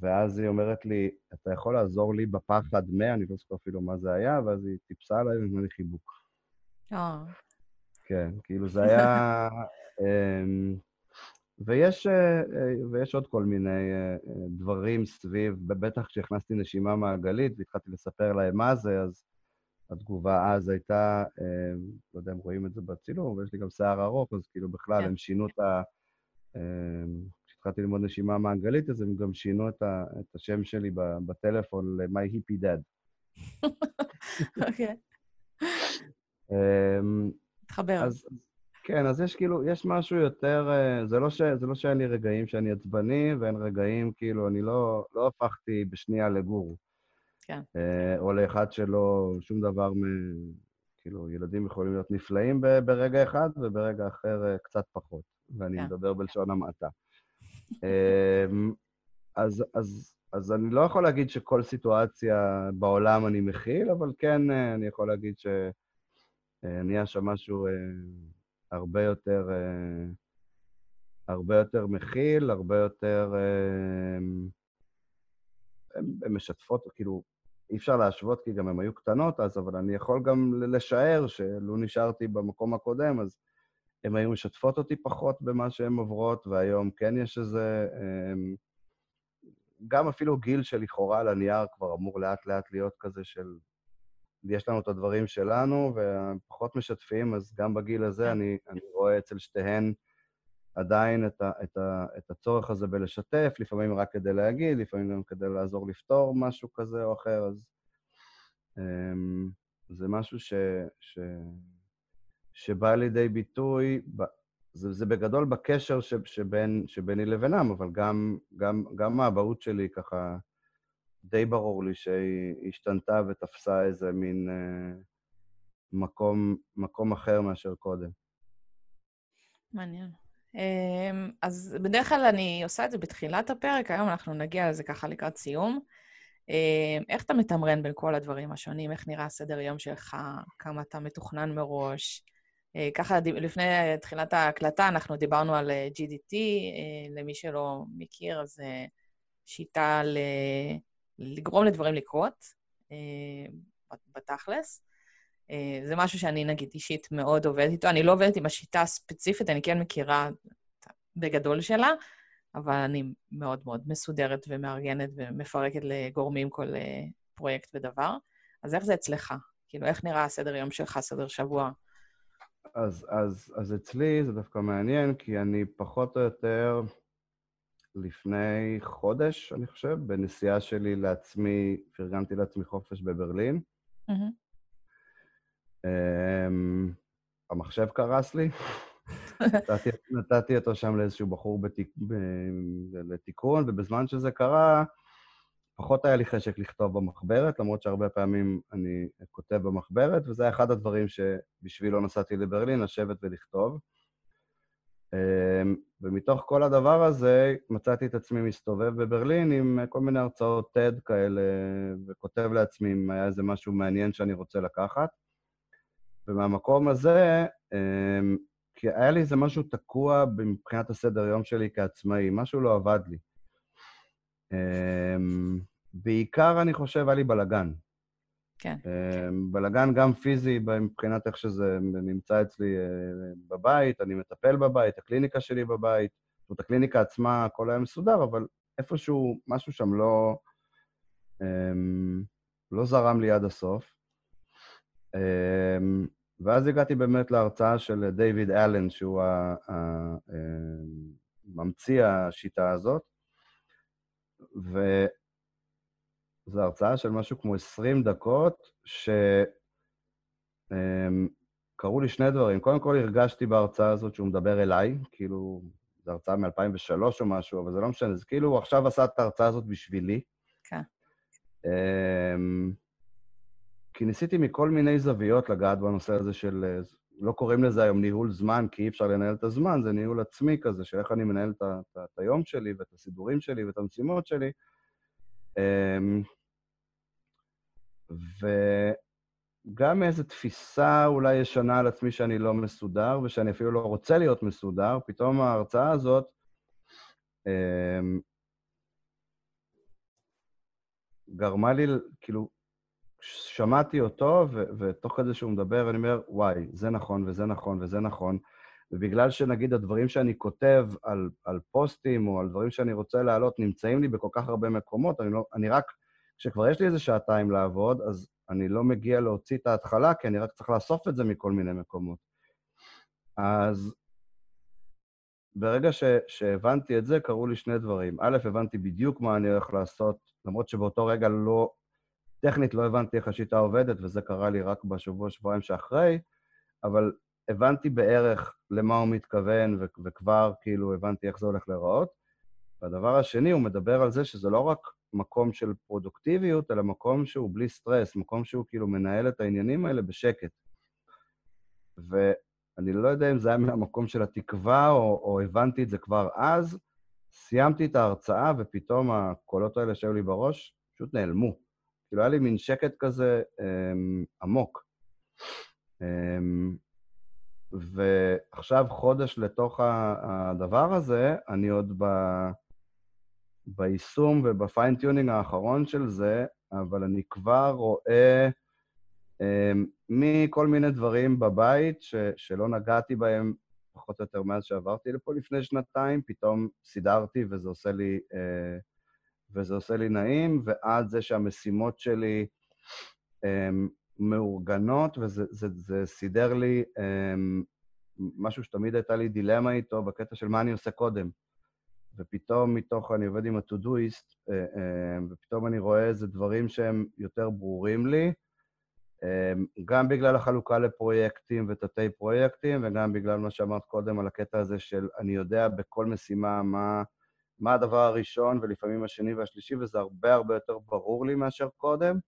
ואז היא אומרת לי, אתה יכול לעזור לי בפחד מה, אני לא זוכר אפילו מה זה היה, ואז היא טיפסה עליי ונתנה לי חיבוק. אה. כן, כאילו זה היה... um, ויש, ויש עוד כל מיני דברים סביב, בטח כשהכנסתי נשימה מעגלית והתחלתי לספר להם מה זה, אז, התגובה אז הייתה, אה, לא יודע אם רואים את זה בצילום, אבל יש לי גם שיער ארוך, אז כאילו בכלל כן. הם שינו את ה... אה, כשהתחלתי ללמוד נשימה מאנגלית, אז הם גם שינו את, ה, את השם שלי בטלפון ל-My Hippie Dad. אוקיי, אמ, תחבר. אז כן, אז יש כאילו, יש משהו יותר, אה, זה לא, ש, זה לא שאין לי רגעים שאני עצבני, ואין רגעים, כאילו, אני לא, לא הפכתי בשנייה לגורו. כן. אה, או לאחד שלא, שום דבר מ... כאילו, ילדים יכולים להיות נפלאים ברגע אחד, וברגע אחר אה, קצת פחות. ואני כן. מדבר בלשון המעטה. אמ, אז, אז, אז אני לא יכול להגיד שכל סיטואציה בעולם אני מכיל, אבל כן, אה, אני יכול להגיד שנהיה שם משהו הרבה יותר, הרבה יותר מכיל, הרבה יותר... הן משתפות, כאילו, אי אפשר להשוות כי גם הן היו קטנות אז, אבל אני יכול גם לשער שלו נשארתי במקום הקודם, אז הן היו משתפות אותי פחות במה שהן עוברות, והיום כן יש איזה... אמ, גם אפילו גיל שלכאורה על הנייר כבר אמור לאט-לאט להיות כזה של... יש לנו את הדברים שלנו, ופחות משתפים, אז גם בגיל הזה כן. אני, אני רואה אצל שתיהן עדיין את, ה, את, ה, את הצורך הזה בלשתף, לפעמים רק כדי להגיד, לפעמים גם כדי לעזור לפתור משהו כזה או אחר, אז um, זה משהו ש, ש, שבא לידי ביטוי, ב, זה, זה בגדול בקשר ש, שבין, שביני לבינם, אבל גם, גם, גם האבהות שלי ככה, די ברור לי שהיא השתנתה ותפסה איזה מין uh, מקום, מקום אחר מאשר קודם. מעניין. אמ, אז בדרך כלל אני עושה את זה בתחילת הפרק, היום אנחנו נגיע לזה ככה לקראת סיום. אמ, איך אתה מתמרן בין כל הדברים השונים? איך נראה הסדר יום שלך? כמה אתה מתוכנן מראש? אה, ככה, לפני תחילת ההקלטה אנחנו דיברנו על אה, GDT, אה, למי שלא מכיר, אז שיטה. לגרום לדברים לקרות, בתכלס. אה, זה משהו שאני, נגיד, אישית מאוד עובדת איתו. אני לא עובדת עם השיטה הספציפית, אני כן מכירה בגדול שלה, אבל אני מאוד מאוד מסודרת ומארגנת ומפרקת לגורמים כל אה, פרויקט ודבר. אז איך זה אצלך? כאילו, איך נראה הסדר יום שלך, סדר שבוע? אז, אז, אז אצלי זה דווקא מעניין, כי אני פחות או יותר לפני חודש, אני חושב, בנסיעה שלי לעצמי, פרגנתי לעצמי חופש בברלין. מהמם. Um, המחשב קרס לי, נתתי, נתתי אותו שם לאיזשהו בחור בתיק, לתיקון, ובזמן שזה קרה, פחות היה לי חשק לכתוב במחברת, למרות שהרבה פעמים אני כותב במחברת, וזה היה אחד הדברים שבשבילו נסעתי לברלין, לשבת ולכתוב. אמ, ומתוך כל הדבר הזה, מצאתי את עצמי מסתובב בברלין עם כל מיני הרצאות TED כאלה, וכותב לעצמי אם היה איזה משהו מעניין שאני רוצה לקחת. ומהמקום הזה, אמ, כי היה לי איזה משהו תקוע מבחינת הסדר יום שלי כעצמאי, משהו לא עבד לי. אמ, בעיקר, אני חושב, היה לי בלאגן. כן. אמ, בלאגן גם פיזי מבחינת איך שזה נמצא אצלי אה, בבית, אני מטפל בבית, הקליניקה שלי בבית. זאת אומרת, הקליניקה עצמה, הכל היה מסודר, אבל איפשהו, משהו שם לא, לא זרם לי עד הסוף. אמ, ואז הגעתי באמת להרצאה של דיוויד אלן, שהוא ה- ה- אמ, ממציא השיטה הזאת, וזו הרצאה של משהו כמו 20 דקות, שקרו לי שני דברים. קודם כל הרגשתי בהרצאה הזאת שהוא מדבר אליי, כאילו, זו הרצאה מ-2003 או משהו, אבל זה לא משנה, זה כאילו הוא עכשיו עשה את ההרצאה הזאת בשבילי. כן. אמ, כי ניסיתי מכל מיני זוויות לגעת בנושא הזה של, אה, לא קוראים לזה היום ניהול זמן, כי אי אפשר לנהל את הזמן, זה ניהול עצמי כזה, של איך אני מנהל את, את, את היום שלי ואת הסידורים שלי ואת המשימות שלי. אמ, וגם מאיזו תפיסה אולי ישנה על עצמי שאני לא מסודר, ושאני אפילו לא רוצה להיות מסודר, פתאום ההרצאה הזאת, אמ, גרמה לי, כאילו, שמעתי אותו, ו- ותוך כדי שהוא מדבר, אני אומר, וואי, זה נכון, וזה נכון, וזה נכון. ובגלל שנגיד הדברים שאני כותב על, על פוסטים או על דברים שאני רוצה להעלות נמצאים לי בכל כך הרבה מקומות, אני, לא, אני רק, כשכבר יש לי איזה שעתיים לעבוד, אז אני לא מגיע להוציא את ההתחלה, כי אני רק צריך לאסוף את זה מכל מיני מקומות. אז ברגע ש, שהבנתי את זה, קרו לי שני דברים. א', הבנתי בדיוק מה אני הולך לעשות, למרות שבאותו רגע לא, טכנית לא הבנתי איך השיטה עובדת, וזה קרה לי רק בשבוע, שבועיים שאחרי, אבל הבנתי בערך למה הוא מתכוון, ו- וכבר כאילו הבנתי איך זה הולך להיראות. והדבר השני, הוא מדבר על זה שזה לא רק מקום של פרודוקטיביות, אלא מקום שהוא בלי סטרס, מקום שהוא כאילו מנהל את העניינים האלה בשקט. ואני לא יודע אם זה היה מהמקום של התקווה, או, או הבנתי את זה כבר אז, סיימתי את ההרצאה, ופתאום הקולות האלה שהיו לי בראש פשוט נעלמו. כאילו, היה לי מין שקט כזה אמ, עמוק. אמ, ועכשיו, חודש לתוך הדבר הזה, אני עוד ב... ביישום וב fine-tuning האחרון של זה, אבל אני כבר רואה אמ, מכל מיני דברים בבית ש, שלא נגעתי בהם פחות או יותר מאז שעברתי לפה לפני שנתיים, פתאום סידרתי וזה עושה לי, אה, וזה עושה לי נעים, ועד זה שהמשימות שלי אמ, מאורגנות, וזה זה, זה סידר לי אמ, משהו שתמיד הייתה לי דילמה איתו בקטע של מה אני עושה קודם. ופתאום מתוך, אני עובד עם הטודויסט, אה, אה, ופתאום אני רואה איזה דברים שהם יותר ברורים לי, אה, גם בגלל החלוקה לפרויקטים ותתי פרויקטים, וגם בגלל מה שאמרת קודם על הקטע הזה של אני יודע בכל משימה מה, מה הדבר הראשון, ולפעמים השני והשלישי, וזה הרבה הרבה יותר ברור לי מאשר קודם.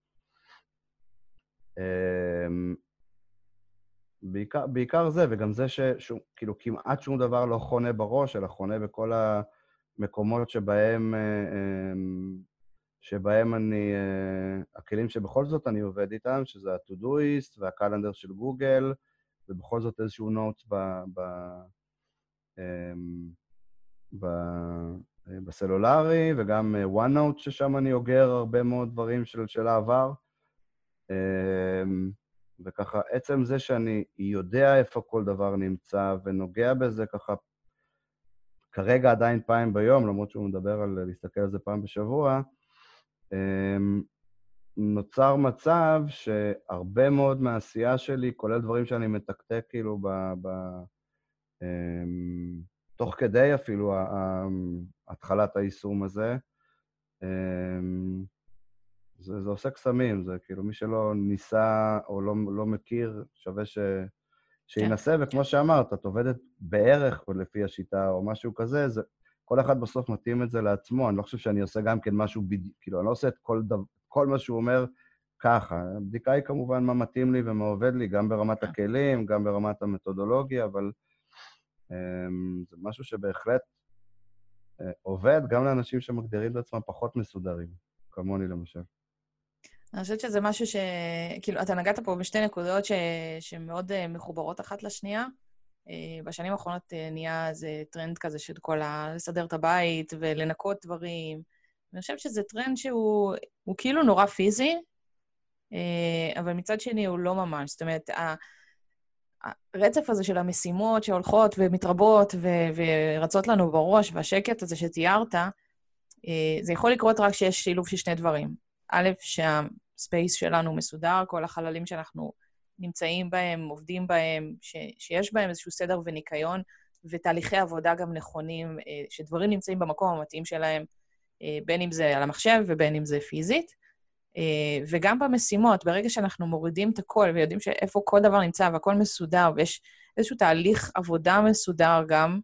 בעיקר, בעיקר זה, וגם זה שכאילו כמעט שום דבר לא חונה בראש, אלא חונה בכל ה... מקומות שבהם, אה, אמ, שבהם אני, אה, הכלים שבכל זאת אני עובד איתם, שזה ה-Todoist והקלנדר של גוגל, ובכל זאת איזשהו נוטס ב, ב, אמ, ב, בסלולרי, וגם OneNote, ששם אני אוגר הרבה מאוד דברים של, של העבר. אמ, וככה, עצם זה שאני יודע איפה כל דבר נמצא ונוגע בזה ככה כרגע עדיין פעם ביום, למרות שהוא מדבר על להסתכל על זה פעם בשבוע, אמ, נוצר מצב שהרבה מאוד מהעשייה שלי, כולל דברים שאני מתקתק כאילו ב... ב אמ, תוך כדי אפילו התחלת היישום הזה, אמ, זה, זה עושה קסמים, זה כאילו מי שלא ניסה או לא, לא מכיר, שווה ש... שינסה, כן. וכמו שאמרת, את עובדת בערך לפי השיטה או משהו כזה, זה, כל אחד בסוף מתאים את זה לעצמו. אני לא חושב שאני עושה גם כן משהו בדיוק, כאילו, אני לא עושה את כל, דו, כל מה שהוא אומר ככה. הבדיקה היא כמובן מה מתאים לי ומה עובד לי, גם ברמת כן. הכלים, גם ברמת המתודולוגיה, אבל זה משהו שבהחלט אה, עובד גם לאנשים שמגדירים את עצמם פחות מסודרים, כמוני למשל. אני חושבת שזה משהו ש... כאילו, אתה נגעת פה בשתי נקודות ש... שמאוד אה, מחוברות אחת לשנייה. אה, בשנים האחרונות אה, נהיה איזה טרנד כזה של כל ה... לסדר את הבית ולנקות דברים. אני חושבת שזה טרנד שהוא כאילו נורא פיזי, אבל מצד שני הוא לא ממש. זאת אומרת, הרצף הזה של המשימות שהולכות ומתרבות ו... ורצות לנו בראש, והשקט הזה שתיארת, זה יכול לקרות רק כשיש שילוב של שני דברים. א', שה... הספייס שלנו מסודר, כל החללים שאנחנו נמצאים בהם, עובדים בהם, ש, שיש בהם איזשהו סדר וניקיון, ותהליכי עבודה גם נכונים, אה, שדברים נמצאים במקום המתאים שלהם, אה, בין אם זה על המחשב ובין אם זה פיזית. אה, וגם במשימות, ברגע שאנחנו מורידים את הכל ויודעים שאיפה כל דבר נמצא והכל מסודר, ויש איזשהו תהליך עבודה מסודר גם,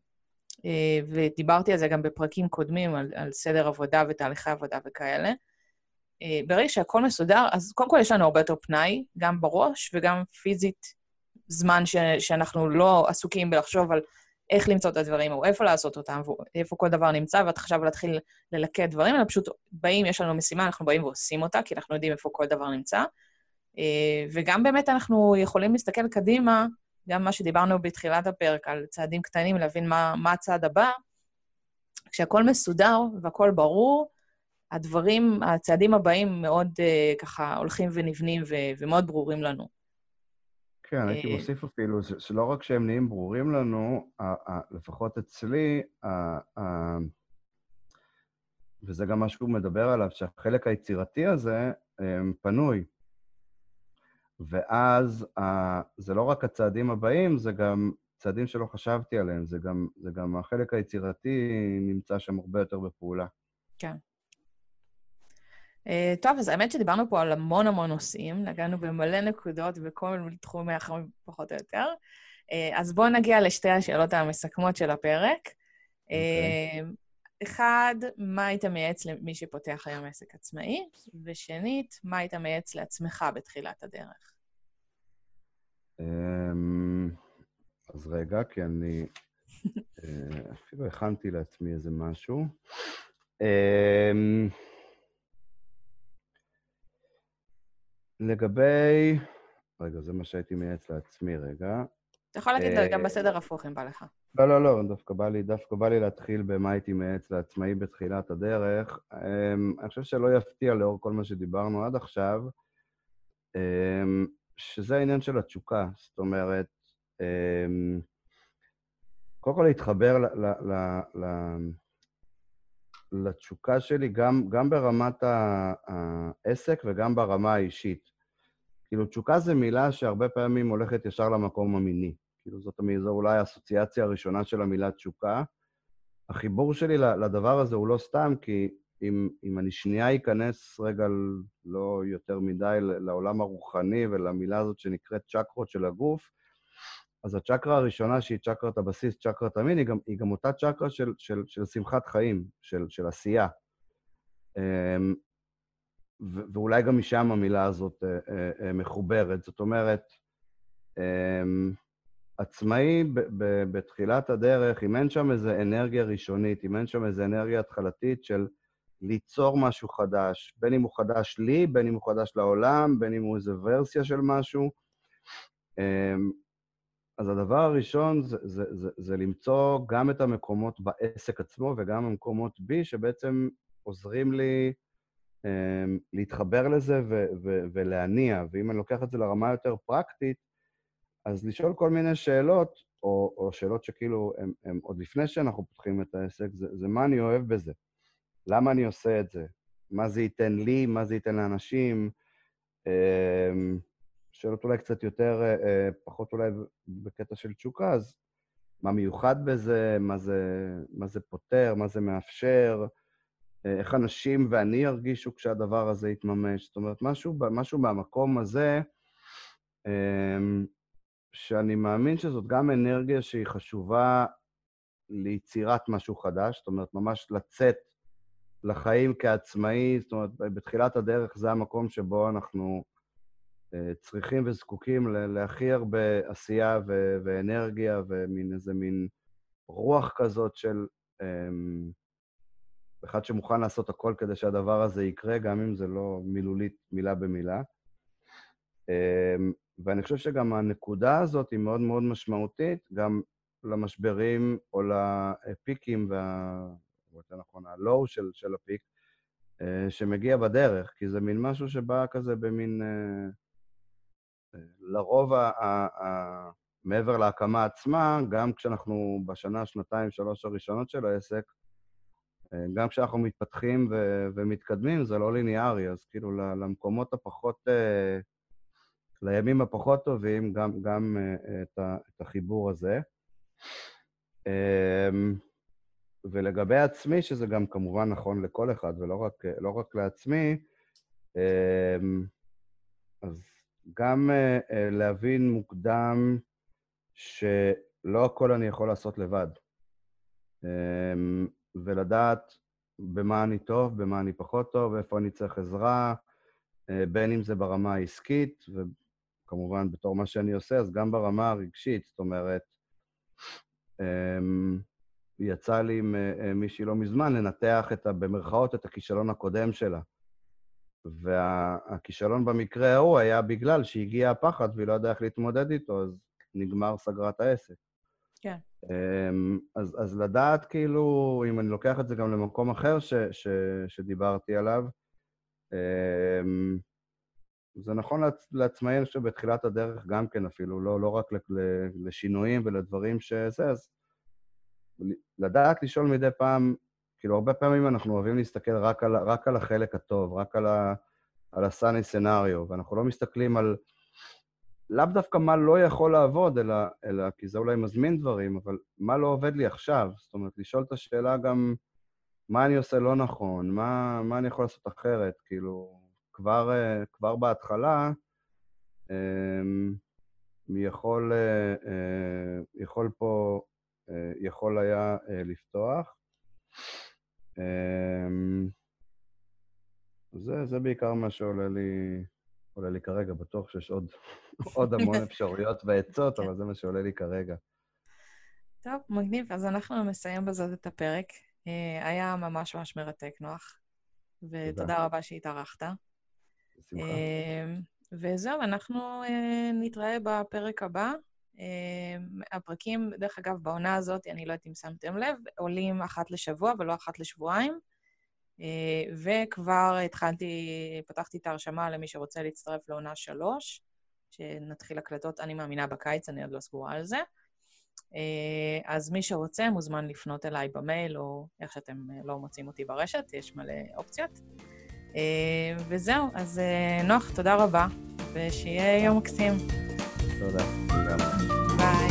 ודיברתי על זה גם בפרקים קודמים, על, על סדר עבודה ותהליכי עבודה וכאלה, אה, ברגע שהכל מסודר, אז קודם כל יש לנו הרבה יותר פנאי, גם בראש וגם פיזית, זמן ש, שאנחנו לא עסוקים בלחשוב על איך למצוא את הדברים, או איפה לעשות אותם, ואיפה כל דבר נמצא, ואת עכשיו להתחיל ללקט דברים, אלא פשוט באים, יש לנו משימה, אנחנו באים ועושים אותה, כי אנחנו יודעים איפה כל דבר נמצא. אה, וגם באמת אנחנו יכולים להסתכל קדימה, גם מה שדיברנו בתחילת הפרק, על צעדים קטנים, להבין מה, מה הצעד הבא. כשהכול מסודר והכול ברור, הדברים, הצעדים הבאים מאוד uh, ככה הולכים ונבנים ו- ומאוד ברורים לנו. כן, הייתי אה, מוסיף אפילו, שלא רק שהם נהיים ברורים לנו, לפחות אצלי, וזה גם מה שהוא מדבר עליו, שהחלק היצירתי הזה פנוי. ואז זה לא רק הצעדים הבאים, זה גם צעדים שלא חשבתי עליהם, זה גם, זה גם החלק היצירתי נמצא שם הרבה יותר בפעולה. כן. Uh, טוב, אז האמת שדיברנו פה על המון המון נושאים, נגענו במלא נקודות בכל מיני תחומי החיים פחות או יותר. Uh, אז בואו נגיע לשתי השאלות המסכמות של הפרק. Okay. אוקיי. Uh, אחד, מה היית מייעץ למי שפותח היום עסק עצמאי? ושנית, מה היית מייעץ לעצמך בתחילת הדרך? Um, אז רגע, כי אני אפילו הכנתי לעצמי איזה משהו. לגבי... רגע, זה מה שהייתי מייעץ לעצמי רגע. אתה יכול להגיד גם בסדר הפוך, אם בא לך. לא, לא, לא, דווקא בא לי, דווקא בא לי להתחיל במה הייתי מייעץ לעצמאי בתחילת הדרך. Um, אני חושב שלא יפתיע לאור כל מה שדיברנו עד עכשיו, um, שזה העניין של התשוקה. זאת אומרת, um, קודם כל להתחבר ל, ל, ל, ל, לתשוקה שלי גם, גם ברמת העסק וגם ברמה האישית. כאילו, תשוקה זה מילה שהרבה פעמים הולכת ישר למקום המיני. כאילו, זאת זו אולי האסוציאציה הראשונה של המילה תשוקה. החיבור שלי לדבר הזה הוא לא סתם, כי אם, אם אני שנייה אכנס רגע לא יותר מדי לעולם הרוחני ולמילה הזאת שנקראת צ'קרות של הגוף, אז הצ'קרה הראשונה, שהיא צ'קרת הבסיס, צ'קרת המין, היא גם, היא גם אותה צ'קרה של, של, של שמחת חיים, של, של עשייה. ואולי גם משם המילה הזאת אה, אה, אה, מחוברת. זאת אומרת, אמ, עצמאי בתחילת הדרך, אם אין שם איזו אנרגיה ראשונית, אם אין שם איזו אנרגיה התחלתית של ליצור משהו חדש, בין אם הוא חדש לי, בין אם הוא חדש לעולם, בין אם הוא איזו ורסיה של משהו, אמ, אז הדבר הראשון זה, זה, זה, זה למצוא גם את המקומות בעסק עצמו וגם המקומות בי, שבעצם עוזרים לי להתחבר לזה ו- ו- ולהניע. ואם אני לוקח את זה לרמה יותר פרקטית, אז לשאול כל מיני שאלות, או, או שאלות שכאילו, הם, הם עוד לפני שאנחנו פותחים את העסק, זה, זה מה אני אוהב בזה. למה אני עושה את זה? מה זה ייתן לי? מה זה ייתן לאנשים? Um, שאלות אולי קצת יותר, אה, אה, פחות אולי בקטע של תשוקה, אז מה מיוחד בזה, מה זה, מה זה פותר, מה זה מאפשר, איך אנשים ואני ירגישו כשהדבר הזה יתממש. זאת אומרת, משהו, משהו מהמקום הזה, שאני מאמין שזאת גם אנרגיה שהיא חשובה ליצירת משהו חדש, זאת אומרת, ממש לצאת לחיים כעצמאי, זאת אומרת, בתחילת הדרך זה המקום שבו אנחנו אה, צריכים וזקוקים להכי הרבה עשייה ו- ואנרגיה ומין איזה מין רוח כזאת של um, אחד שמוכן לעשות הכל כדי שהדבר הזה יקרה, גם אם זה לא מילולית מילה במילה. Um, ואני חושב שגם הנקודה הזאת היא מאוד מאוד משמעותית, גם למשברים או לפיקים, וה... או יותר נכון, הלואו של, של הפיק, uh, שמגיע בדרך, כי זה מין משהו שבא כזה במין... Uh, לרוב, ה, ה, ה, מעבר להקמה עצמה, גם כשאנחנו בשנה, שנתיים, שלוש הראשונות של העסק, אה, גם כשאנחנו מתפתחים ו- ומתקדמים, זה לא ליניארי, אז כאילו למקומות הפחות, אה, לימים הפחות טובים, גם, גם אה, את, ה- את החיבור הזה. ולגבי עצמי, שזה גם כמובן נכון לכל אחד ולא רק, לא רק לעצמי, אז גם uh, להבין מוקדם שלא הכל אני יכול לעשות לבד, um, ולדעת במה אני טוב, במה אני פחות טוב, איפה אני צריך עזרה, uh, בין אם זה ברמה העסקית, וכמובן בתור מה שאני עושה, אז גם ברמה הרגשית, זאת אומרת, um, יצא לי עם uh, מישהי לא מזמן לנתח את ה, במרכאות את הכישלון הקודם שלה. והכישלון במקרה ההוא היה בגלל שהגיע הפחד והיא לא ידעה איך להתמודד איתו, אז נגמר, סגרה את העסק. כן. אמ, אז, אז לדעת, כאילו, אם אני לוקח את זה גם למקום אחר ש, ש, שדיברתי עליו, אמ, זה נכון לעצמאי, אני חושב, בתחילת הדרך גם כן אפילו, לא, לא רק לשינויים ולדברים שזה, אז לדעת לשאול מדי פעם כאילו, הרבה פעמים אנחנו אוהבים להסתכל רק על, רק על החלק הטוב, רק על, ה, על הסאני סנאריו, ואנחנו לא מסתכלים על לאו דווקא מה לא יכול לעבוד, אלא, אלא כי זה אולי מזמין דברים, אבל מה לא עובד לי עכשיו? זאת אומרת, לשאול את השאלה גם מה אני עושה לא נכון, מה, מה אני יכול לעשות אחרת, כאילו, כבר, אה, כבר בהתחלה, אמ, יכול, אה, אה, יכול פה, יכול היה לפתוח. אמ, זה, זה בעיקר מה שעולה לי, עולה לי כרגע, בטוח שיש עוד, עוד המון אפשרויות ועצות, אבל זה מה שעולה לי כרגע. טוב, מגניב. אז אנחנו נסיים בזאת את הפרק. אה, היה ממש ממש מרתק, נוח, ותודה רבה שהתארחת. בשמחה. אה, וזהו, אנחנו אה, נתראה בפרק הבא. הפרקים, דרך אגב, בעונה הזאת, אני לא יודעת אם שמתם לב, עולים אחת לשבוע ולא אחת לשבועיים. וכבר התחלתי, פתחתי את ההרשמה למי שרוצה להצטרף לעונה שלוש, שנתחיל הקלטות, אני מאמינה, בקיץ, אני עוד לא סגורה על זה. אה, אז מי שרוצה מוזמן לפנות אליי במייל, או איך שאתם אה, לא מוצאים אותי ברשת, יש מלא אופציות. אה, וזהו, אז נוח, תודה רבה, ושיהיה יום מקסים. תודה. תודה. ביי.